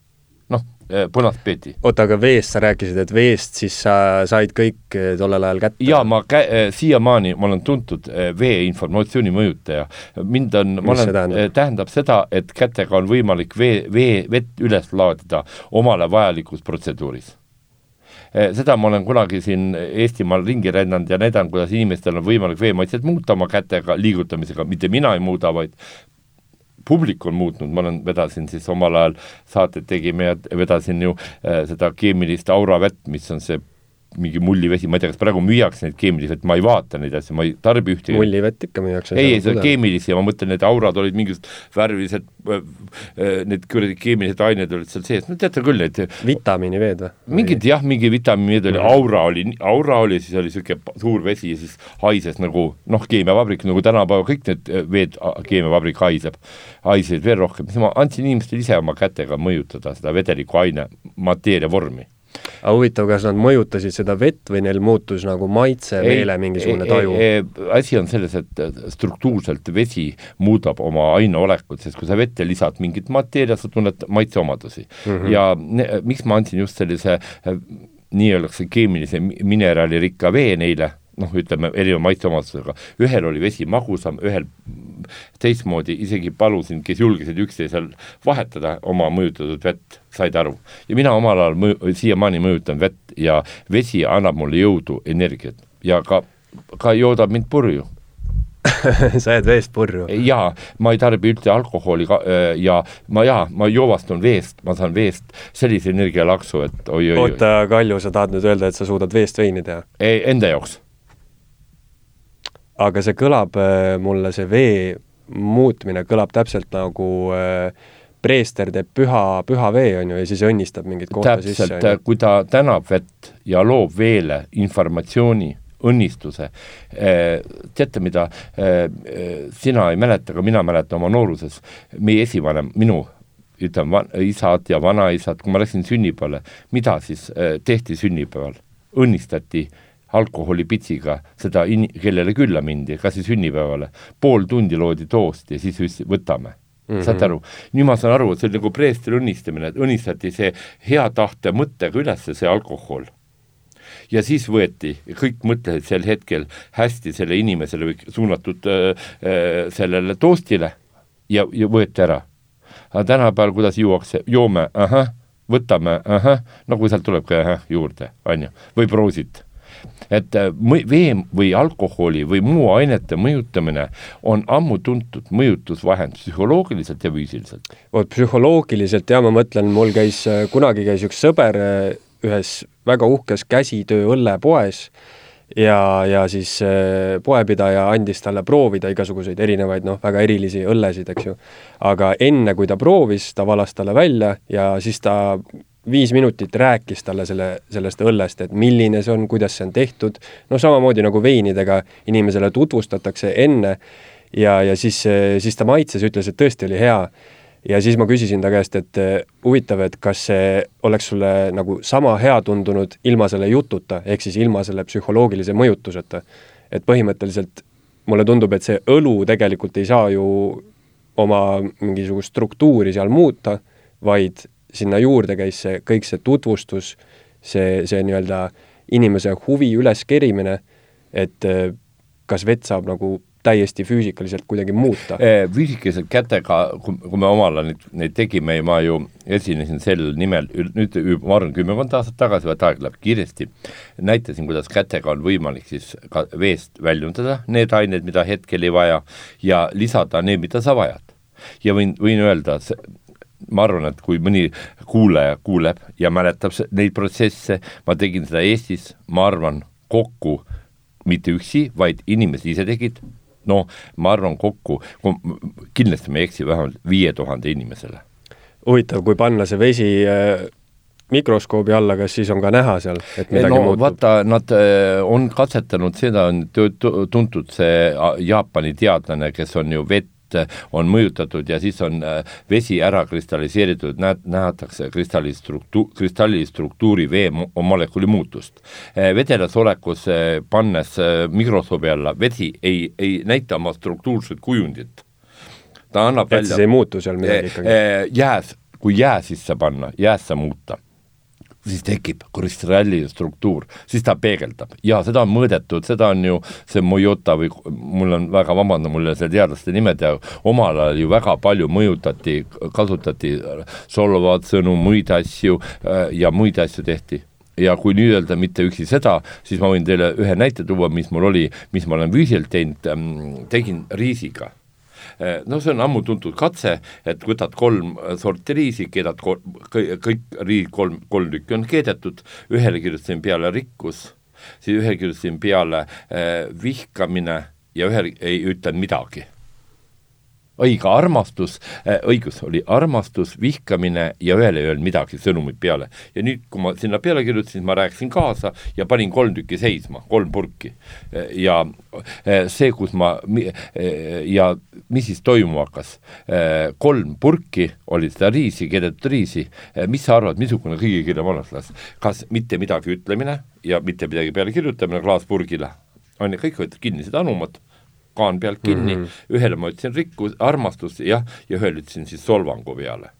noh äh,, punast peeti. oota, aga veest sa rääkisid, et veest siis sa said kõik äh, tollel ajal kätte? jaa, ma kä-, äh, siiamaani ma olen tuntud äh, vee informatsiooni mõjutaja. mind on, ma olen, tähendab? tähendab seda, et kätega on võimalik vee, vee, vett üles laadida omale vajalikus protseduuris seda ma olen kunagi siin Eestimaal ringi rännanud ja näidanud, kuidas inimestel on võimalik veemaitset muuta oma kätega liigutamisega, mitte mina ei muuda, vaid publik on muutnud, ma olen, vedasin siis omal ajal saateid tegime ja vedasin ju äh, seda keemilist auravett, mis on see mingi mullivesi, ma ei tea, kas praegu müüakse neid keemilisi, et ma ei vaata neid asju, ma ei tarbi ühtegi mullivett ikka müüakse. ei, ei, see on keemilisi ja ma mõtlen, need aurad olid mingisugused värvilised, äh, äh, need kuradi keemilised ained olid seal sees, no teate küll neid vitamiiniveed või? mingid jah, mingi vitamiiniveed oli, aura oli, aura oli, siis oli niisugune suur vesi ja siis haises nagu noh, keemiavabrik, nagu tänapäeval kõik need äh, veed, keemiavabrik haiseb, haisesid veel rohkem, siis ma andsin inimestele ise oma kätega mõjutada seda vedeliku aine mateeria vormi aga huvitav, kas nad mõjutasid seda vett või neil muutus nagu maitse, meele mingisugune taju? asi on selles, et struktuurselt vesi muudab oma aineolekut, sest kui sa vette lisad mingit materjali, sa tunned maitseomadusi mm. -hmm. ja ne, miks ma andsin just sellise nii-öelda keemilise mineraalirikka vee neile noh, ütleme erineva maitseomadusega, ühel oli vesi magusam, ühel teistmoodi, isegi palusin, kes julgesid üksteisel vahetada oma mõjutatud vett, said aru. ja mina omal ajal mõju, siiamaani mõjutan vett ja vesi annab mulle jõudu, energiat ja ka, ka joodab mind purju <laughs> sa jääd veest purju? jaa, ma ei tarbi üldse alkoholi ka, ja ma jaa, ma joovastun veest, ma saan veest sellise energialaksu, et oi-oi. oota, Kalju, sa tahad nüüd öelda, et sa suudad veest veini teha? ei, enda jaoks aga see kõlab äh, mulle, see vee muutmine kõlab täpselt nagu äh, preester teeb püha, püha vee, on ju, ja siis õnnistab mingit kohta sisse. täpselt, kui ta tänab vett ja loob veele informatsiooni, õnnistuse, äh, teate, mida sina ei mäleta, aga mina mäletan oma nooruses, meie esivanem, minu ütleme, isad ja vanaisad, kui ma läksin sünnipäevale, mida siis tehti sünnipäeval? õnnistati äh, alkoholipitsiga seda in-, kellele külla mindi, kas siis sünnipäevale, pool tundi loodi toost ja siis võtame Mm -hmm. saate aru, nüüd ma saan aru, et see oli nagu preestri õnnistamine, et õnnistati see hea tahte mõttega üles, see alkohol. ja siis võeti, kõik mõtlesid sel hetkel hästi selle inimesele või suunatud äh, äh, sellele toastile ja, ja võeti ära. aga tänapäeval, kuidas juuakse, joome, ahah, võtame, ahah, kui sealt tuleb ka ahah juurde, on ju, või proosit et äh, vee või alkoholi või muu ainete mõjutamine on ammu tuntud mõjutusvahend psühholoogiliselt ja füüsiliselt. vot psühholoogiliselt ja ma mõtlen, mul käis, äh, kunagi käis üks sõber äh, ühes väga uhkes käsitöö õllepoes ja, ja siis poepidaja andis talle proovida igasuguseid erinevaid, noh, väga erilisi õllesid, eks ju. aga enne, kui ta proovis, ta valas talle välja ja siis ta viis minutit rääkis talle selle, sellest õllest, et milline see on, kuidas see on tehtud, noh, samamoodi nagu veinidega inimesele tutvustatakse enne ja, ja siis, siis ta maitses, ütles, et tõesti oli hea. Ja siis ma küsisin ta käest, et huvitav, et kas see oleks sulle nagu sama hea tundunud ilma selle jututa, ehk siis ilma selle psühholoogilise mõjutuseta. et põhimõtteliselt mulle tundub, et see õlu tegelikult ei saa ju oma mingisugust struktuuri seal muuta, vaid sinna juurde käis see, kõik see tutvustus, see, see nii-öelda inimese huvi üleskerimine, et äh, kas vett saab nagu täiesti füüsikaliselt kuidagi muuta? Füüsikaliselt kätega, kui, me omal ajal neid, neid tegime ja ma ju esinesin sel nimel nüüd ma arvan, kümmekond aastat tagasi, vaat aeg läheb kiiresti, näitasin, kuidas kätega on võimalik siis ka veest väljundada need ained, mida hetkel ei vaja, ja lisada need, mida sa vajad. ja võin, võin öelda, ma arvan, et kui mõni kuulaja kuuleb ja mäletab neid protsesse, ma tegin seda Eestis, ma arvan, kokku mitte üksi, vaid inimesed ise tegid, no ma arvan kokku, kindlasti ma ei eksi, vähemalt viie tuhande inimesele huvitav, kui panna see vesi äh, mikroskoobi alla, kas siis on ka näha seal, et midagi no muutub? vaata, nad äh, on katsetanud, seda on tu- tu- tuntud see a, Jaapani teadlane, kes on ju vett äh, on mõjutatud ja siis on äh, vesi ära kristalliseeritud, näed, nähatakse kristalli struktu-, kristalli struktuuri vee mo- molekuli muutust. vedelas olekus äh, pannes äh, mikroskoobi alla, vesi ei, ei näita oma struktuurset kujundit. ta annab et siis ei välja muutu seal midagi ikkagi? Jääs, kui jää sisse panna, jäässe muuta, siis tekib kristalli struktuur, siis ta peegeldab. Ja seda on mõõdetud, seda on ju see Mojota või mul on väga vabandan, mul ei ole see teadlaste nimed ja omal ajal ju väga palju mõjutati, kasutati solvavat sõnu, muid asju äh, ja muid asju tehti. Ja kui nüüd öelda mitte üksi seda, siis ma võin teile ühe näite tuua, mis mul oli, mis ma olen füüsiliselt teinud, tegin riisiga no see on ammu tuntud katse, et võtad kolm sorti riisi, keedad kol-, kõik, riid kolm, kolm tükki on keedetud, ühele kirjutasin peale rikkus, siis ühele kirjutasin peale eh, vihkamine ja ühele ei ütlenud midagi õige armastus, õigus oli armastus, vihkamine ja ühele ei öelnud midagi sõnumit peale. ja nüüd, kui ma sinna peale kirjutasin, ma rääkisin kaasa ja panin kolm tükki seisma, kolm purki. ja eh, see, kus ma eh, ja mis siis toimuma hakkas, kolm purki oli seda riisi, keedetud riisi, mis sa arvad, missugune kõige kiirem oleklas, kas mitte midagi ütlemine ja mitte midagi peale kirjutamine klaaspurgile, on ju, kõik võtavad kinni seda anumat kaan pealt kinni mm, -hmm. ühele ma ütlesin rikkus, armastus, jah, ja ühele ütlesin siis solvangu peale.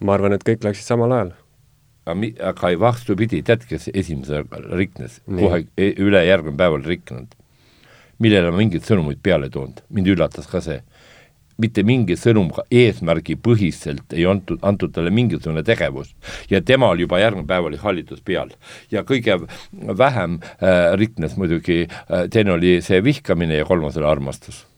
ma arvan, et kõik läksid samal ajal. aga aga vastupidi, tead, kes esimese riknes, kohe e-, üle järgmine päev oli rikkunud. millele ma mingit sõnumit peale ei toonud, mind üllatas ka see mitte mingi sõnum eesmärgipõhiselt ei antud, antud talle mingisugune tegevus. ja temal juba järgmine päev oli hallitus peal. ja kõige vähem äh, riknes muidugi äh,, teine oli see vihkamine ja kolmas oli armastus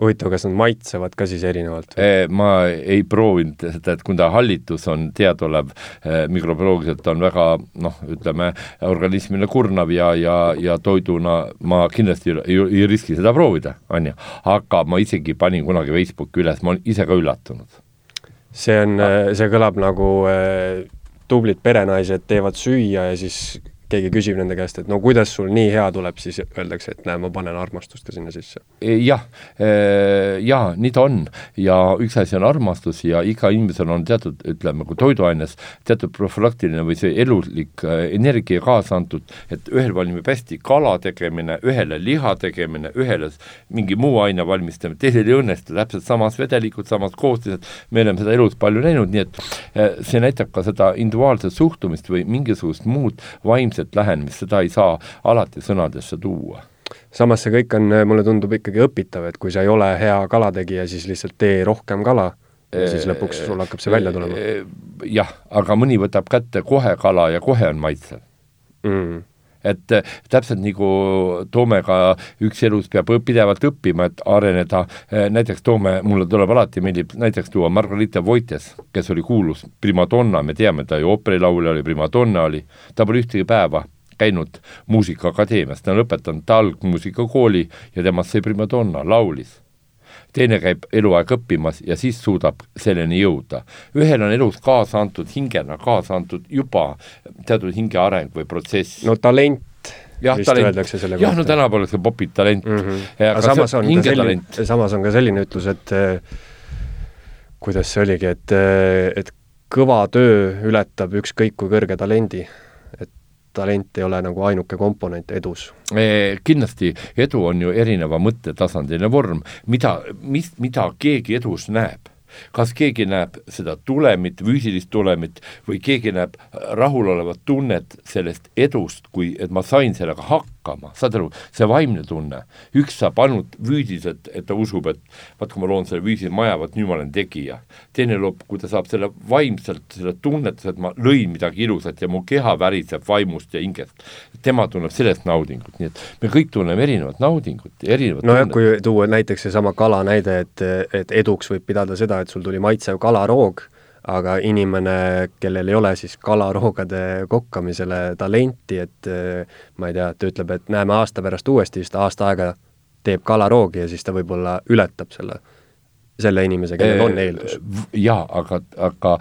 huvitav, kas nad maitsevad ka siis erinevalt? ma ei proovinud seda, et kui ta hallitus on teadaolev eh, mikrobioloogiliselt on väga noh, ütleme organismile kurnav ja, ja, ja toiduna ma kindlasti ei, ei, riski seda proovida, on ju. aga ma isegi panin kunagi Facebooki üles, ma olen ise ka üllatunud. see on, see kõlab nagu tublid perenaised teevad süüa ja siis keegi küsib nende käest, et no kuidas sul nii hea tuleb, siis öeldakse, et näe, ma panen armastust ka sinna sisse. jah, jaa, nii ta on. ja üks asi on armastus ja iga inimesel on teatud, ütleme, kui toiduaines teatud profülaktiline või see elulik energia kaasa antud, et ühel valmib hästi kala tegemine, ühele liha tegemine, ühele mingi muu aine valmistamine, teisel ei õnnestu, täpselt samas vedelikud, samas koostised, me oleme seda elus palju näinud, nii et see näitab ka seda individuaalset suhtumist või mingisugust muud vaimset lähenemist, seda ei saa alati sõnadesse tuua. Samas see kõik on, mulle tundub ikkagi õpitav, et kui sa ei ole hea kalategija, siis lihtsalt tee rohkem kala ja siis lõpuks sul hakkab see välja tulema. jah, aga mõni võtab kätte kohe kala ja kohe on maitsev mm et täpselt nagu Toomega üks elus peab pidevalt õppima, et areneda, näiteks Toome, mulle tuleb alati, meeldib näiteks tuua Margarita Voites, kes oli kuulus primadonna, me teame, ta ju ooperilaulja oli, primadonna oli, ta pole ühtegi päeva käinud Muusikaakadeemias, ta on lõpetanud algmuusikakooli ja temast sai primadonna, laulis teine käib eluaeg õppimas ja siis suudab selleni jõuda. ühel on elus kaasa antud hingena, kaasa antud juba teatud hinge areng või protsess. no talent jah, talent, jah, no tänapäeval see popid talent mm. -hmm. Aga samas on ka selline, samas on ka selline ütlus, et kuidas see oligi, et, et kõva töö ületab ükskõik kui kõrge talendi. Talent ei ole nagu ainuke komponent edus. Kindlasti edu on ju erineva mõttetasandiline vorm, mida, mis, mida keegi edus näeb? Kas keegi näeb seda tulemit, füüsilist tulemit või keegi näeb rahulolevat tunnet sellest edust, kui et ma sain sellega hakkama, saad aru, see vaimne tunne, üks saab ainult füüsiliselt, et ta usub, et vaat kui ma loon selle füüsilise maja, vot nüüd ma olen tegija. teine loob, kui ta saab selle vaimselt, selle tunnetuse, et ma lõin midagi ilusat ja mu keha väriseb vaimust ja hingest. tema tunneb sellest naudingut, nii et me kõik tunneme erinevat naudingut erinevat nojah, kui tuua näiteks seesama kala näide, et, et eduks võib pidada seda, et sul tuli maitsev kalaroog, aga inimene, kellel ei ole siis kalaroogade kokkamisele talenti, et eh, ma ei tea, ta ütleb, et näeme aasta pärast uuesti, siis ta aasta aega teeb kalaroogi ja siis ta võib-olla ületab selle selle inimese, kellel on eeldus. jaa, aga, aga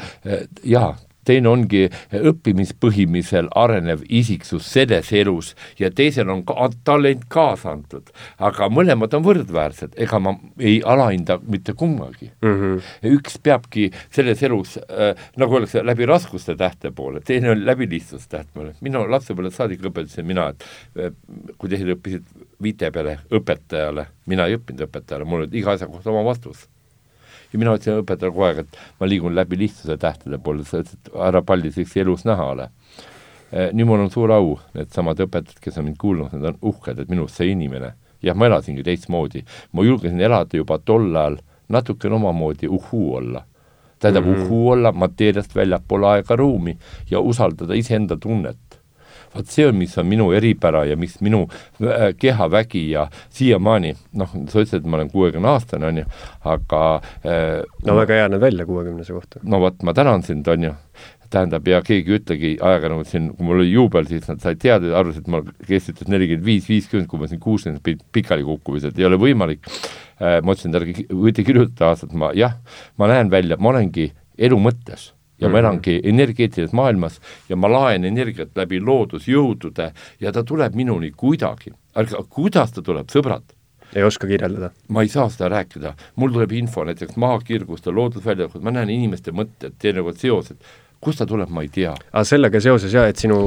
jaa, teine ongi õppimispõhimisel arenev isiksus selles elus ja teisel on ka talent kaasa antud. aga mõlemad on võrdväärsed, ega ma ei alahinda mitte kummagi mm. -hmm. üks peabki selles elus äh,, nagu öeldakse, läbi raskuste tähte poole, teine on läbi lihtsustäht poole. minu lapsepõlvest saadik õpetasin mina, et äh, kui teised õppisid viite peale õpetajale, mina ei õppinud õpetajale, mul oli iga asja kohta oma vastus ja mina ütlesin õpetajale kogu aeg, et ma liigun läbi lihtsuse tähtede poole, sa ütlesid, et ära palli sellist elus näha ole. Eh, nüüd mul on suur au, needsamad õpetajad, kes on mind kuulnud, need on uhked, et minust sai inimene. jah, ma elasingi teistmoodi, ma julgesin elada juba tol ajal natukene omamoodi uhuu olla tähendab mm -hmm. uhuu olla mateeriast väljapool aega-ruumi ja usaldada iseenda tunnet vot see on, mis on minu eripära ja mis minu äh, kehavägi ja siiamaani, noh, sa ütlesid, et ma olen kuuekümne aastane, on ju, aga äh, no väga hea näed välja kuuekümnese kohta. no vot, ma tänan sind, on ju, tähendab, ja keegi ei ütlegi ajakirjanikud siin, kui mul oli juubel, siis nad said teada ja arvasid, et ma, kes ütles nelikümmend viis, viiskümmend, kui ma siin kuuskümmend pikali kukkumis, et ei ole võimalik äh,, ma ütlesin, ärge, võite kirjutada aastat, ma jah, ma näen välja, ma olengi elu mõttes ja ma mhm. elangi energeetilises maailmas ja ma laen energiat läbi loodusjõudude ja ta tuleb minuni kuidagi. ärge, kuidas ta tuleb, sõbrad? ei oska kirjeldada? ma ei saa seda rääkida, mul tuleb info näiteks maakirgust ja loodusväljakut, ma näen inimeste mõtted, teinekord seosed, kust ta tuleb, ma ei tea. aga sellega seoses jah, et sinu,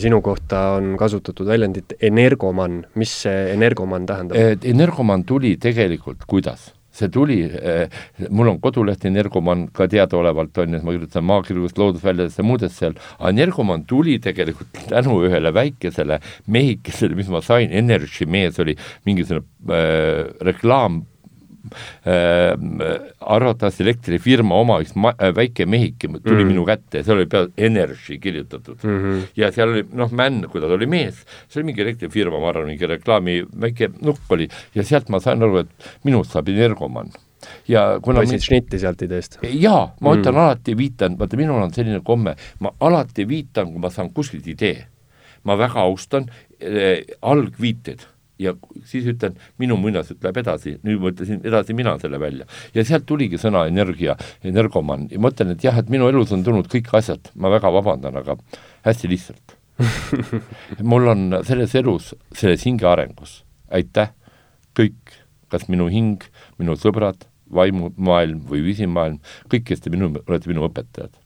sinu kohta on kasutatud väljendit energoman, mis see energoman tähendab? energoman tuli tegelikult kuidas? See tuli, eh, mul on koduleht Energoman ka teadaolevalt on ju, et ma kirjutan maakirjandust, loodusväljadest ja muudest seal, aga Energoman tuli tegelikult tänu ühele väikesele mehikesele, mis ma sain, Energy mees oli mingisugune äh, reklaam äh, arvatavasti elektrifirma oma üks äh, väike mehike tuli mm minu kätte, seal oli peal Energy kirjutatud mm. -hmm. ja seal oli noh, Männ, kui ta oli mees, see oli mingi elektrifirma, ma arvan, mingi reklaami väike nukk oli ja sealt ma sain aru, et minust saab energoman ja kuna võtsid šnitti sealt ideest? jaa, ma mm. ütlen alati, viitan, vaata minul on selline komme, ma alati viitan, kui ma saan kuskilt idee. ma väga austan äh, algviited ja siis ütlen, minu muinasjutt läheb edasi, nüüd ma ütlesin edasi mina selle välja. ja sealt tuligi sõna energia, energoman ja ma ütlen, et jah, et minu elus on tulnud kõik asjad, ma väga vabandan, aga hästi lihtsalt <laughs> mul on selles elus, selles hinge arengus, aitäh, kõik, kas minu hing, minu sõbrad, vaimumaailm või visimaailm, kõik, kes te minu, olete minu õpetajad.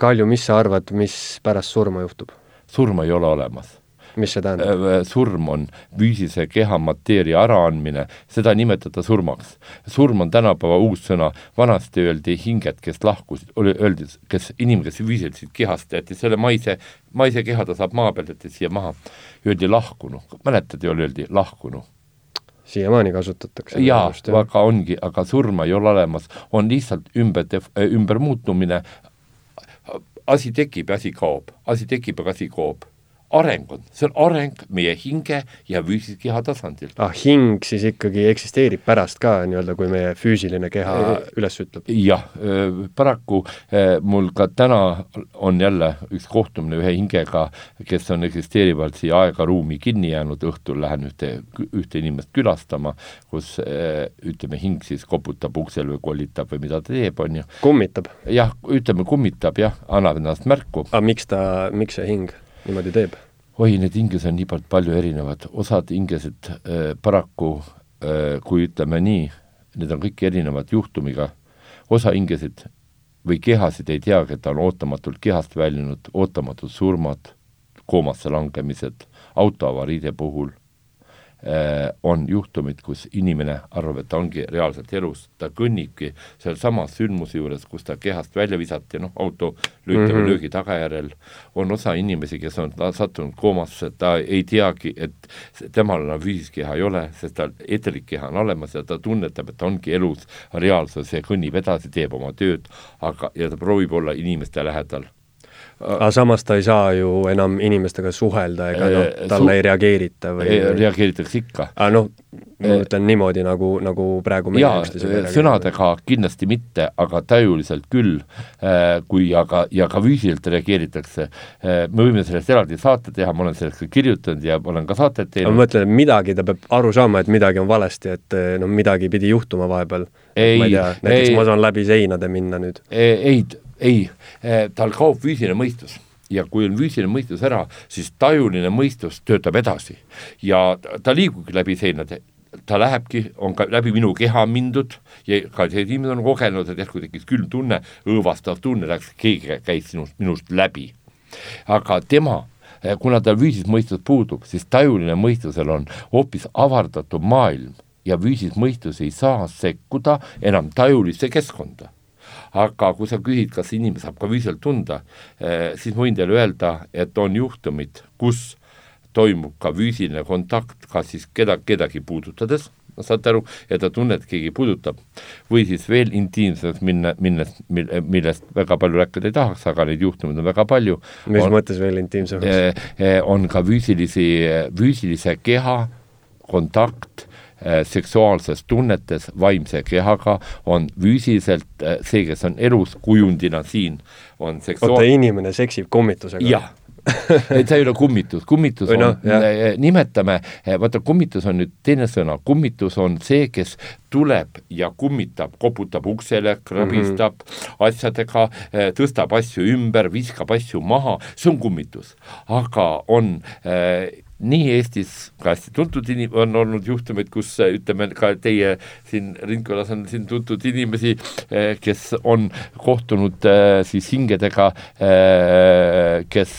Kalju, mis sa arvad, mis pärast surma juhtub? surma ei ole olemas mis see tähendab? Äh, äh, surm on füüsilise keha mateeria äraandmine, seda ei nimetata surmaks. surm on tänapäeva uus sõna, vanasti öeldi hinged, kes lahkusid, oli, öeldi, kes, inimene, kes füüsiliselt siit kehast jättis selle maise, maise keha, ta saab maa pealt, jättis siia maha, öeldi lahkunu, mäletad ju, öeldi lahkunu? Siiamaani kasutatakse. jaa, aga ongi, aga surma ei ole olemas, on lihtsalt ümber def-, ümber muutumine, asi tekib ja asi kaob, asi tekib, aga asi kaob areng on, see on areng meie hinge ja füüsilise keha tasandil. ah, hing siis ikkagi eksisteerib pärast ka nii-öelda, kui meie füüsiline keha e üles ütleb? jah, paraku mul ka täna on jälle üks kohtumine ühe hingega, kes on eksisteerivalt siia aega-ruumi kinni jäänud, õhtul lähen ühte, ühte inimest külastama, kus ütleme, hing siis koputab uksel või kolitab või mida ta teeb, on ju. kummitab? jah, ütleme kummitab jah, annab ennast märku. aga miks ta, miks see hing? Niimoodi teeb? oi, neid hinges on niivõrd palju erinevad, osad hingesed äh, paraku äh,, kui ütleme nii, need on kõik erinevad juhtumiga, osa hingesid või kehasid ei teagi, et ta on ootamatult kehast väljunud, ootamatud surmad, koomasse langemised, autoavariide puhul on juhtumid, kus inimene arvab, et ta ongi reaalselt elus, ta kõnnibki sealsama sündmuse juures, kus ta kehast välja visati, noh, auto löögi mm -hmm. löögi tagajärjel, on osa inimesi, kes on sattunud koomasse, ta ei teagi, et temal enam füüsilist keha ei ole, sest tal etelik keha on olemas ja ta tunnetab, et ta ongi elus reaalsus ja kõnnib edasi, teeb oma tööd, aga, ja ta proovib olla inimeste lähedal aga samas ta ei saa ju enam inimestega suhelda ega noh, talle Su ei reageerita või? reageeritakse ikka. aga noh, ma ütlen niimoodi, nagu, nagu praegu jaa, sõnadega kindlasti mitte, aga tajuliselt küll, kui aga, ja ka füüsiliselt reageeritakse. me võime sellest eraldi saate teha, ma olen sellest ka kirjutanud ja olen ka saateid teinud. ma mõtlen, et midagi ta peab aru saama, et midagi on valesti, et no midagi pidi juhtuma vahepeal. ma ei tea, näiteks ei, ma saan läbi seinade minna nüüd. ei, ei, tal kaob füüsiline mõistus. Ja kui on füüsiline mõistus ära, siis tajuline mõistus töötab edasi. Ja ta liigubki läbi seinade, ta lähebki, on ka läbi minu keha mindud ja ka see inimene on kogenud, et järsku tekkis külm tunne, õõvastav tunne, läks, keegi käis sinust, minust läbi. aga tema kuna tal füüsiline mõistus puudub, siis tajuline mõistusel on hoopis avardatud maailm ja füüsiline mõistus ei saa sekkuda enam tajulisse keskkonda aga kui sa küsid, kas inimene saab ka füüsiliselt tunda, eh, siis ma võin teile öelda, et on juhtumid, kus toimub ka füüsiline kontakt, kas siis keda, kedagi puudutades, saate aru, ja ta tunneb, et keegi puudutab, või siis veel intiimsemaks minna, minnes, millest väga palju rääkida ei tahaks, aga neid juhtumeid on väga palju. mis on, mõttes veel intiimsemaks? Eh, eh, on ka füüsilisi, füüsilise keha kontakt seksuaalses tunnetes vaimse kehaga, on füüsiliselt äh, see, kes on elus kujundina siin, on seksuaal-. oota, inimene seksib kummitusega? jah <laughs> et see ei ole kummitus, kummitus on no,, äh, nimetame, vaata kummitus on nüüd teine sõna, kummitus on see, kes tuleb ja kummitab, koputab uksele, krabistab mm -hmm. asjadega, tõstab asju ümber, viskab asju maha, see on kummitus. aga on äh, nii Eestis ka hästi tuntud inim-, on olnud juhtumeid, kus ütleme, ka teie siin ringkonnas on siin tuntud inimesi, eh, kes on kohtunud eh, siis hingedega, eh, kes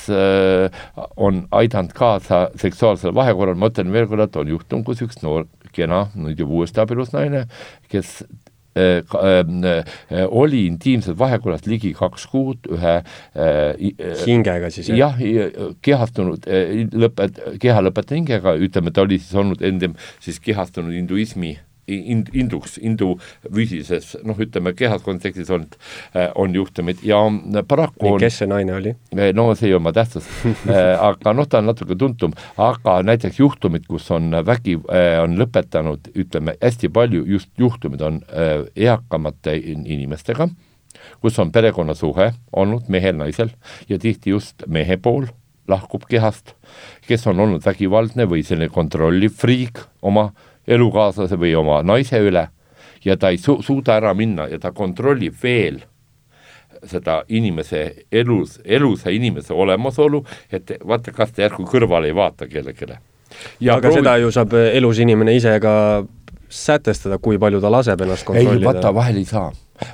on aidanud kaasa seksuaalsele vahekorrale, ma ütlen veel kord, on juhtum, kus üks noor kena, nüüd juba uuesti abielus naine, kes oli intiimses vahekorras ligi kaks kuud ühe hingega siis? jah, kehastunud, lõpet-, keha lõpetanud hingega, ütleme, ta oli siis olnud ennem siis kehastunud hinduismi ind-, induks, indu füüsilises noh, ütleme kehas kontekstis olnud, äh, on juhtumid ja paraku on kes see naine oli? Äh, no see ei oma tähtsus <laughs> äh, aga noh, ta on natuke tuntum, aga näiteks juhtumid, kus on vägi, on lõpetanud, ütleme, hästi palju just juhtumid on eakamate inimestega, kus on perekonnasuhe olnud mehel-naisel ja tihti just mehe pool lahkub kehast, kes on olnud vägivaldne või selline kontrolliv friik oma äh, elukaaslase või oma naise üle ja ta ei su-, suuda ära minna ja ta kontrollib veel seda inimese elus, elusa inimese olemasolu, et vaata, kas ta järsku kõrvale ei vaata kellelegi. aga proovi... seda ju saab elus inimene ise ka sätestada, kui palju ta laseb ennast kontrollida. ei, vaata, vahel ei saa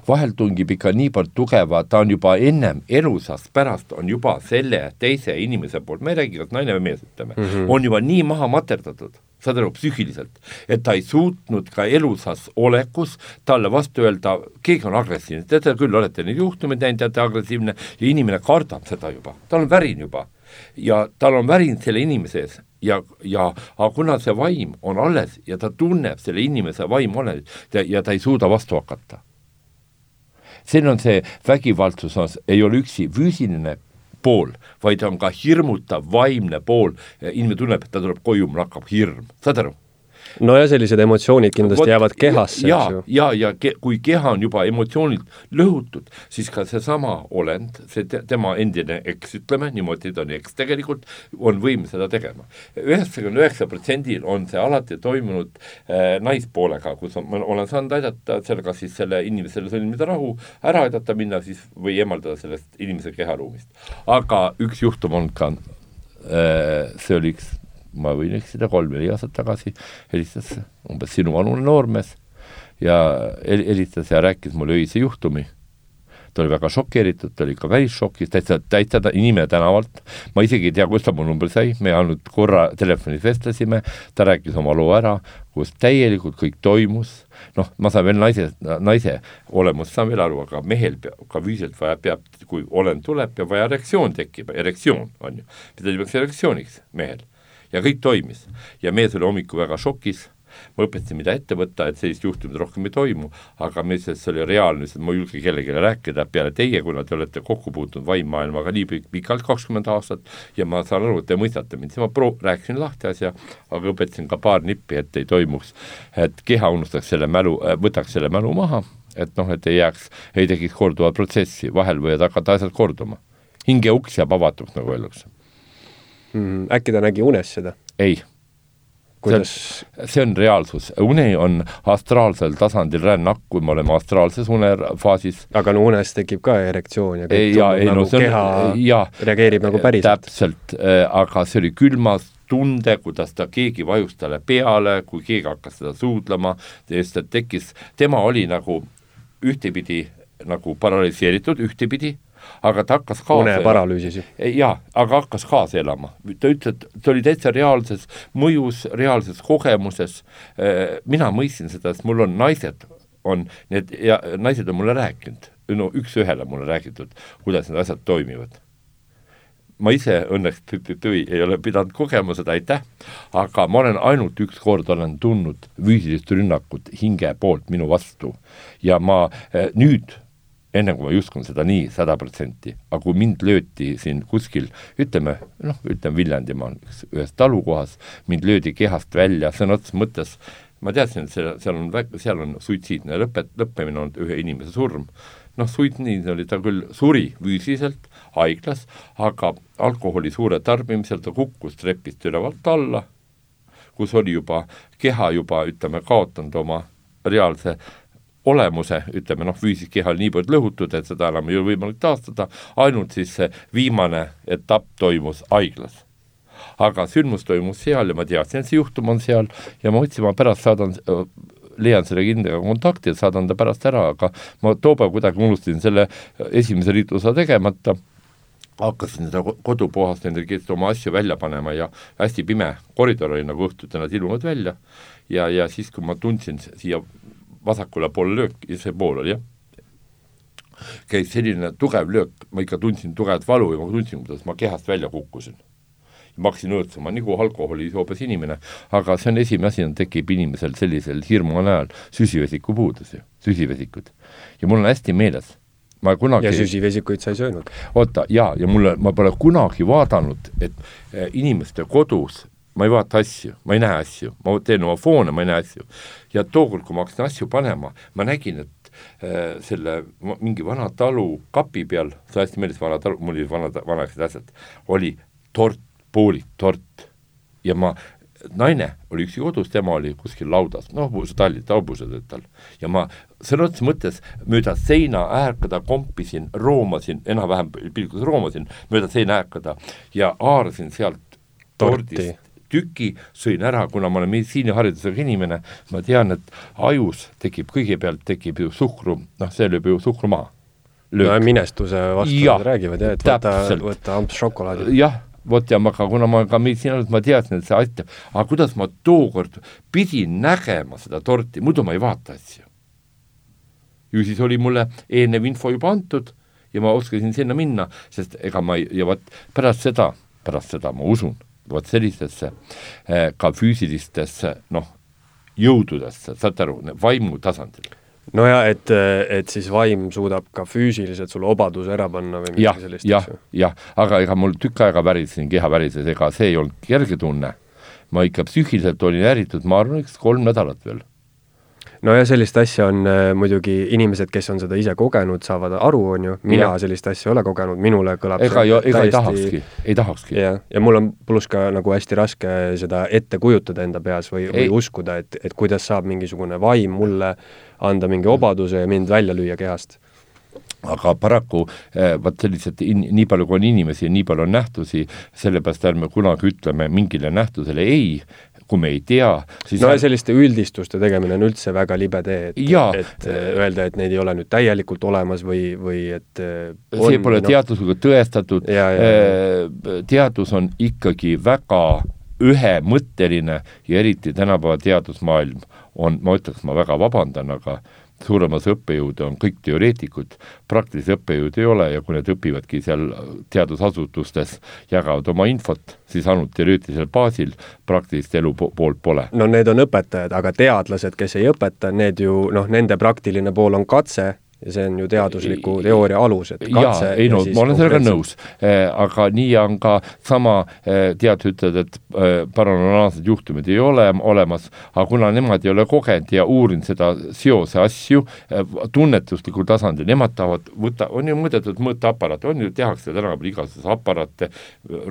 vahel tungib ikka niivõrd tugeva, ta on juba ennem elusast pärast on juba selle teise inimese poolt, ma ei räägi, kas naine või mees, ütleme mm, -hmm. on juba nii maha materdatud, saad aru, psüühiliselt, et ta ei suutnud ka elusas olekus talle vastu öelda, keegi on agressiivne, teate küll, olete neid juhtumeid näinud, teate, agressiivne ja inimene kardab seda juba, tal on värin juba. Ja tal on värin selle inimese ees. Ja, ja aga kuna see vaim on alles ja ta tunneb selle inimese vaimu alles ja, ja ta ei suuda vastu hakata. Siin on see vägivaldsus, ei ole üksi füüsiline pool, vaid on ka hirmutav vaimne pool, inimene tunneb, et ta tuleb koju, mul hakkab hirm, saad aru no ja sellised emotsioonid kindlasti Vot, jäävad kehasse, eks ju. ja, ja ke, kui keha on juba emotsioonilt lõhutud, siis ka seesama olend, see te, tema endine eks, ütleme niimoodi, ta on eks tegelikult, on võimeline seda tegema. üheksakümne üheksa protsendil on see alati toimunud äh, naispoolega, kus on, ma olen saanud aidata sellega siis selle inimesele sõlmida rahu, ära aidata minna siis või eemaldada sellest inimese keharuumist. aga üks juhtum on ka äh,, see oli üks ma võin eksida, kolm-neli aastat tagasi helistas umbes sinuvanune noormees ja helistas ja rääkis mulle öise juhtumi. ta oli väga šokeeritud, ta oli ikka päris šokis, täitsa, täitsa ta, inimene tänavalt, ma isegi ei tea, kust ta mu numbri sai, me ainult korra telefonis vestlesime, ta rääkis oma loo ära, kus täielikult kõik toimus, noh, ma saan veel naise, naise olemust saan veel aru, aga mehel peab, ka füüsiliselt vaja, peab, kui olend tuleb, peab vaja erektsioon tekkima, erektsioon on ju, mida nimetatakse erektsiooniks mehel ja kõik toimis. ja mees oli hommikul väga šokis. Ma õpetasin, mida ette võtta, et sellist juhtumit rohkem ei toimu, aga ma ütlesin, et see oli reaalne, sest ma ei julge kellelegi rääkida. Peale teie, kuna te olete kokku puutunud vaimmaailmaga nii pikalt, kakskümmend aastat, ja ma saan aru, et te mõistate mind, siis ma pro-, rääkisin lahti asja, aga õpetasin ka paar nippi, et ei toimuks, et keha unustaks selle mälu, võtaks selle mälu maha, et noh, et ei jääks, ei tekiks korduvat protsessi, vahel võivad hakata asjad korduma. hingeuks jääb avatuks, nagu öeldakse mm,. äkki ta nägi unes seda? ei kuidas see on reaalsus, uni on astraalsel tasandil rännak, kui me oleme astraalses unefaasis. aga no unes tekib ka erektsioon ja kõik ja, ei, nagu no, keha on, ja, reageerib nagu päriselt. täpselt, äh, aga see oli külmas tunde, kuidas ta, keegi vajus talle peale, kui keegi hakkas teda suudlema, sest et tekkis, tema oli nagu ühtepidi nagu paralüseeritud, ühtepidi aga ta hakkas kaasa uneparalüüsis ju. jaa, aga hakkas kaasa elama. ta ütles, et ta oli täitsa reaalses mõjus, reaalses kogemuses, äh, mina mõistsin seda, sest mul on naised, on need ja naised on mulle rääkinud, no üks-ühele mulle räägitud, kuidas need asjad toimivad. Ma ise õnneks tüi ei ole pidanud kogema seda, aitäh, aga ma olen ainult üks kord olen tundnud füüsilist rünnakut hinge poolt minu vastu. Ja ma äh, nüüd enne kui ma ei uskunud seda nii sada protsenti, aga kui mind lööti siin kuskil, ütleme, noh, ütleme Viljandimaal ühes talukohas, mind löödi kehast välja sõna otseses mõttes, ma teadsin, et seal, seal on väga, seal on suitsiidne lõpet-, lõppemine olnud ühe inimese surm. noh, suitsiidne oli ta küll, suri füüsiliselt haiglas, aga alkoholi suure tarbimisel ta kukkus trepist ülevalt alla, kus oli juba keha juba, ütleme, kaotanud oma reaalse olemuse, ütleme noh, füüsiliselt keha on niivõrd lõhutud, et seda enam ei ole võimalik taastada, ainult siis see viimane etapp toimus haiglas. aga sündmus toimus seal ja ma teadsin, et see juhtum on seal ja ma otsin, ma pärast saadan leian selle kindlaga kontakti, et saadan ta pärast ära, aga ma tookord kuidagi unustasin selle esimese riiduosa tegemata, hakkasin seda kodupuhast nendel, kes oma asju välja panema ja hästi pime koridor oli nagu õhtuti, nad ilmuvad välja ja, ja siis, kui ma tundsin siia vasakule poole löök ja see pool oli jah, käis selline tugev löök, ma ikka tundsin tugevat valu ja ma tundsin, kuidas ma kehast välja kukkusin. ma hakkasin õõtsuma nagu alkoholijoobes inimene, aga see on esimene asi, tekib inimesel sellisel hirmu najal süsivesiku puudus ju, süsivesikud. ja mul on hästi meeles ma kunagi ja süsivesikuid sa ei söönud? oota, jaa, ja mulle, ma pole kunagi vaadanud, et eh, inimeste kodus ma ei vaata asju, ma ei näe asju, ma teen oma foone, ma ei näe asju. ja tookord, kui ma hakkasin asju panema, ma nägin, et äh, selle mingi vana talu kapi peal, see hästi meeldis, vana talu, mul oli vana, vanaaegsed asjad, oli tort, poolik tort ja ma naine oli üksi kodus, tema oli kuskil laudas, noh, tallit, hobused tal. ja ma sõna otseses mõttes mööda seina äärkada kompisin, roomasin, enam-vähem pilgus roomasin mööda seina äärkada ja haarasin sealt tordist tüki sõin ära, kuna ma olen meditsiiniharidusega inimene, ma tean, et ajus tekib, kõigepealt tekib ju suhkru, noh, see lööb ju suhkru maha. no minestuse vastu ja, räägivad jah, et võta, võta amps šokolaadi. jah, vot ja ma ka, kuna ma ka meditsiiniharidus, ma teadsin, et see aitab, aga kuidas ma tookord pidin nägema seda torti, muidu ma ei vaata asju. ju siis oli mulle eelnev info juba antud ja ma oskasin sinna minna, sest ega ma ei, ja vot pärast seda, pärast seda ma usun, vot sellistesse eh, ka füüsilistesse noh, jõududesse, saate aru, vaimu tasandil no ja et, et siis vaim suudab ka füüsiliselt sulle obaduse ära panna või midagi sellist. jah, jah, aga ega mul tükk aega värisesin, keha värises, ega see ei olnud kerge tunne. ma ikka psüühiliselt olin ärritud, ma arvan, üks kolm nädalat veel no ja sellist asja on äh, muidugi inimesed, kes on seda ise kogenud, saavad aru, on ju, mina ja. sellist asja ei ole kogenud, minule kõlab ega, ega täiesti... ei tahakski, ei tahakski. jah, ja mul on pluss ka nagu hästi raske seda ette kujutada enda peas või, või uskuda, et, et kuidas saab mingisugune vaim mulle anda mingi obaduse ja mind välja lüüa kehast. Aga paraku eh, vot sellised, nii palju kui on inimesi, nii palju on nähtusi, sellepärast ärme kunagi ütleme mingile nähtusele ei, kui me ei tea, siis no ja selliste üldistuste tegemine on üldse väga libe tee, et, et äh, öelda, et neid ei ole nüüd täielikult olemas või, või et äh, on, see pole no, teadusega tõestatud, äh, teadus on ikkagi väga ühemõtteline ja eriti tänapäeva teadusmaailm on, ma ütleks, ma väga vabandan, aga suurem osa õppejõude on kõik teoreetikud, praktilisi õppejõude ei ole ja kui nad õpivadki seal teadusasutustes, jagavad oma infot, siis ainult teoreetilisel baasil praktilist elu po poolt pole. no need on õpetajad, aga teadlased, kes ei õpeta, need ju noh, nende praktiline pool on katse ja see on ju teadusliku teooria alus, et katse jaa, ei no ma olen sellega nõus. Eh,, aga nii on ka sama eh,, teadlased ütlevad, et eh, paranormaalsed juhtumid ei ole olemas, aga kuna nemad ei ole kogenud ja uurinud seda seose asju eh, tunnetuslikul tasandil, nemad tahavad võtta, on ju mõõdetud mõõteaparaate, on ju, tehakse tänapäeval igasuguseid aparaate,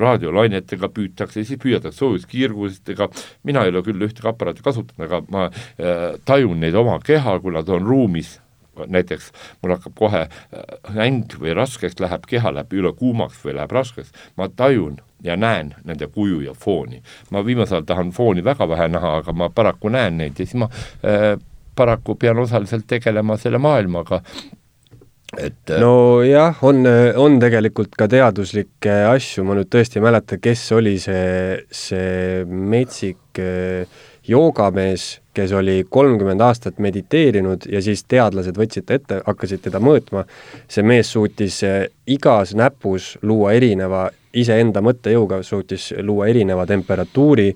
raadiolainetega püütakse, siis püüatakse soojuskiirgustega, mina ei ole küll ühtegi aparaati kasutanud, aga ma eh, tajun neid oma keha, kui nad on ruumis näiteks mul hakkab kohe äh, äng või raskeks läheb, keha läheb üle kuumaks või läheb raskeks, ma tajun ja näen nende kuju ja fooni. ma viimasel ajal tahan fooni väga vähe näha, aga ma paraku näen neid ja siis ma äh, paraku pean osaliselt tegelema selle maailmaga, et äh, nojah, on, on tegelikult ka teaduslikke asju, ma nüüd tõesti ei mäleta, kes oli see, see metsik äh, joogamees, kes oli kolmkümmend aastat mediteerinud ja siis teadlased võtsid ta ette, hakkasid teda mõõtma. see mees suutis eh, igas näpus luua erineva, iseenda mõttejõuga suutis luua erineva temperatuuri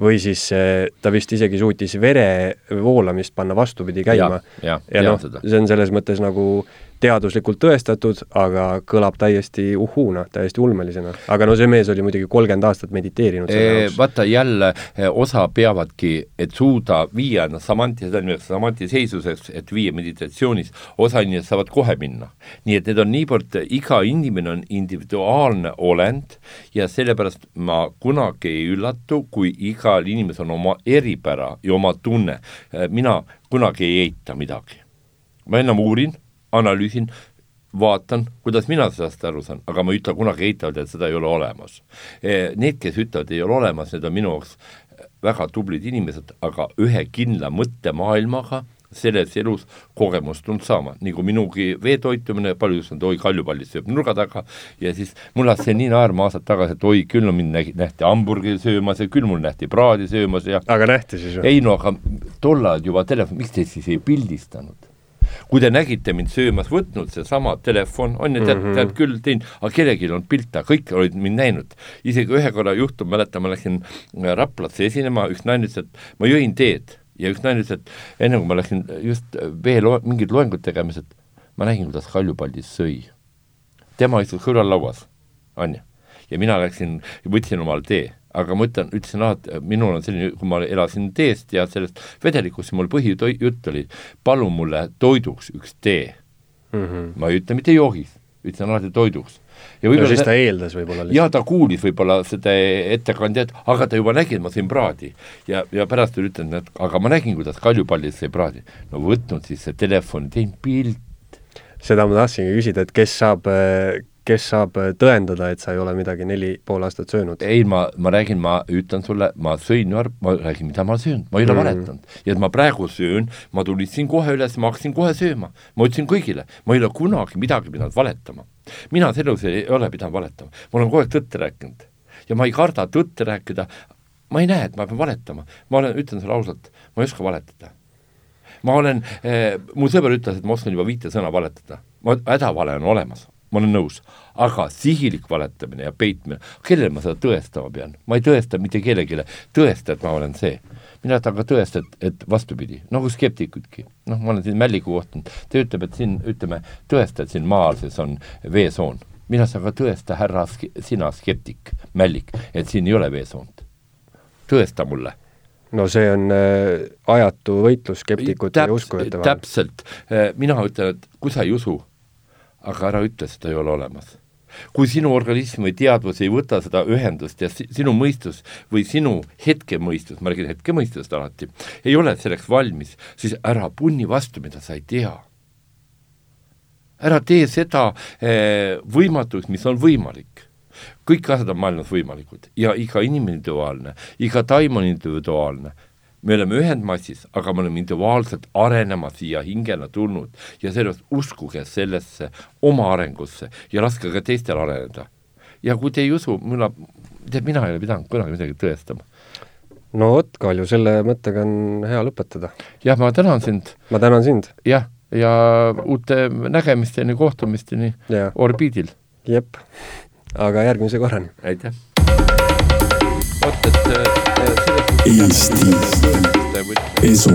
või siis eh, ta vist isegi suutis vere voolamist panna vastupidi käima. ja, ja, ja noh, see on selles mõttes nagu teaduslikult tõestatud, aga kõlab täiesti uhuuna, täiesti ulmelisena. aga no see mees oli muidugi kolmkümmend aastat mediteerinud selle jaoks. vaata jälle, osa peavadki, et suuda viia ennast samanti, seda nimetatakse samanti seisuseks, et viia meditatsioonis, osa inimesed saavad kohe minna. nii et need on niivõrd, iga inimene on individuaalne olend ja sellepärast ma kunagi ei üllatu, kui igal inimesel on oma eripära ja oma tunne. mina kunagi ei eita midagi. ma ennem uurin analüüsin, vaatan, kuidas mina sellest aru saan, aga ma ei ütle kunagi eitavalt, et seda ei ole olemas. E, need, kes ütlevad, ei ole olemas, need on minu jaoks väga tublid inimesed, aga ühe kindla mõttemaailmaga selles elus kogemust tulnud saama, nagu minugi veetoitumine, paljud ütlevad, oi, kaljupallis sööb nurga taga ja siis mul hakkas see nii naerma aastad tagasi, et oi, küll no mind nägi, nähti hamburgeri söömas ja küll mul nähti praadi söömas ja aga nähti siis või? ei no aga tol ajal juba telefon, miks te siis ei pildistanud? Kui te nägite mind söömas, võtnud seesama telefon, on ju, tead mm, -hmm. tead küll teinud, aga kellelgi ei olnud pilte, kõik olid mind näinud. isegi ühe korra juhtum, mäletan, ma läksin äh, Raplasse esinema, üks naine ütles, et ma jõin teed ja üks naine ütles, et enne kui ma läksin just veel mingit loengut tegema, ütles, et ma nägin, kuidas Kaljupaldis sõi. tema istus kõrvallauas, on ju, ja mina läksin, võtsin omale tee aga ma ütlen, ütlesin alati, minul on selline, kui ma elasin teest ja sellest vedelikust, mul põhijutt oli, palun mulle toiduks üks tee mm. -hmm. ma ei ütle mitte joogis, ütlesin alati toiduks. ja no siis ta eeldas võib-olla lihtsalt. jaa, ta kuulis võib-olla seda ettekandjat, aga ta juba nägi, et ma sõin praadi. ja, ja pärast veel ütlen, et aga ma nägin, kuidas kaljupallis sai praadi. no võtnud siis see telefon, teinud pilt. seda ma tahtsingi küsida, et kes saab, kes saab äh, tõendada, et sa ei ole midagi neli pool aastat söönud? ei, ma, ma räägin, ma ütlen sulle, ma sõin, ma räägin, mida ma söön, ma ei ole mm valetanud. ja et ma praegu söön, ma tulistasin kohe üles, ma hakkasin kohe sööma. ma ütlesin kõigile, ma ei ole kunagi midagi pidanud valetama. mina selles ei ole pidanud valetama, ma olen kogu aeg tõtt rääkinud. ja ma ei karda tõtt rääkida, ma ei näe, et ma pean valetama. ma olen, ütlen sulle ausalt, ma ei oska valetada ma olen eh,, mu sõber ütles, et ma oskan juba viite sõna valetada. ma, hädavale on olemas ma olen nõus, aga sihilik valetamine ja peitmine, kellele ma seda tõestama pean? ma ei tõesta mitte kellelegi, tõesta, et ma olen see. mina tahan ka tõestada, et, et vastupidi, nagu skeptikudki. noh, ma olen siin Mälliku kohtunud, ta ütleb, et siin, ütleme, tõesta, et siin maa all sees on veesoon. mina saan ka tõesta, härra, sina skeptik, Mällik, et siin ei ole veesoont. tõesta mulle no see on äh, ajatu võitlus skeptikute Täps, ja uskujate vahel. täpselt, äh, mina ütlen, et kui sa ei usu, aga ära ütle, seda ei ole olemas. kui sinu organism või teadvus ei võta seda ühendust ja sinu mõistus või sinu hetkemõistus, ma räägin hetkemõistusest alati, ei ole selleks valmis, siis ära punni vastu, mida sa ei tea. ära tee seda eh, võimatuks, mis on võimalik kõik asjad on maailmas võimalikud ja iga inimene individuaalne, iga taim on individuaalne me oleme ühendmassis, aga me oleme individuaalselt arenema siia hingena tulnud ja sellepärast uskuge sellesse oma arengusse ja laske ka teistel areneda. ja kui te ei usu, mina, tead, mina ei ole pidanud kunagi midagi tõestama. no vot, Kalju, selle mõttega on hea lõpetada. jah, ma tänan sind. ma tänan sind. jah, ja uute nägemisteni, kohtumisteni ja. orbiidil. jep, aga järgmise korrani. aitäh. vot, et äh, seda Eesti Esu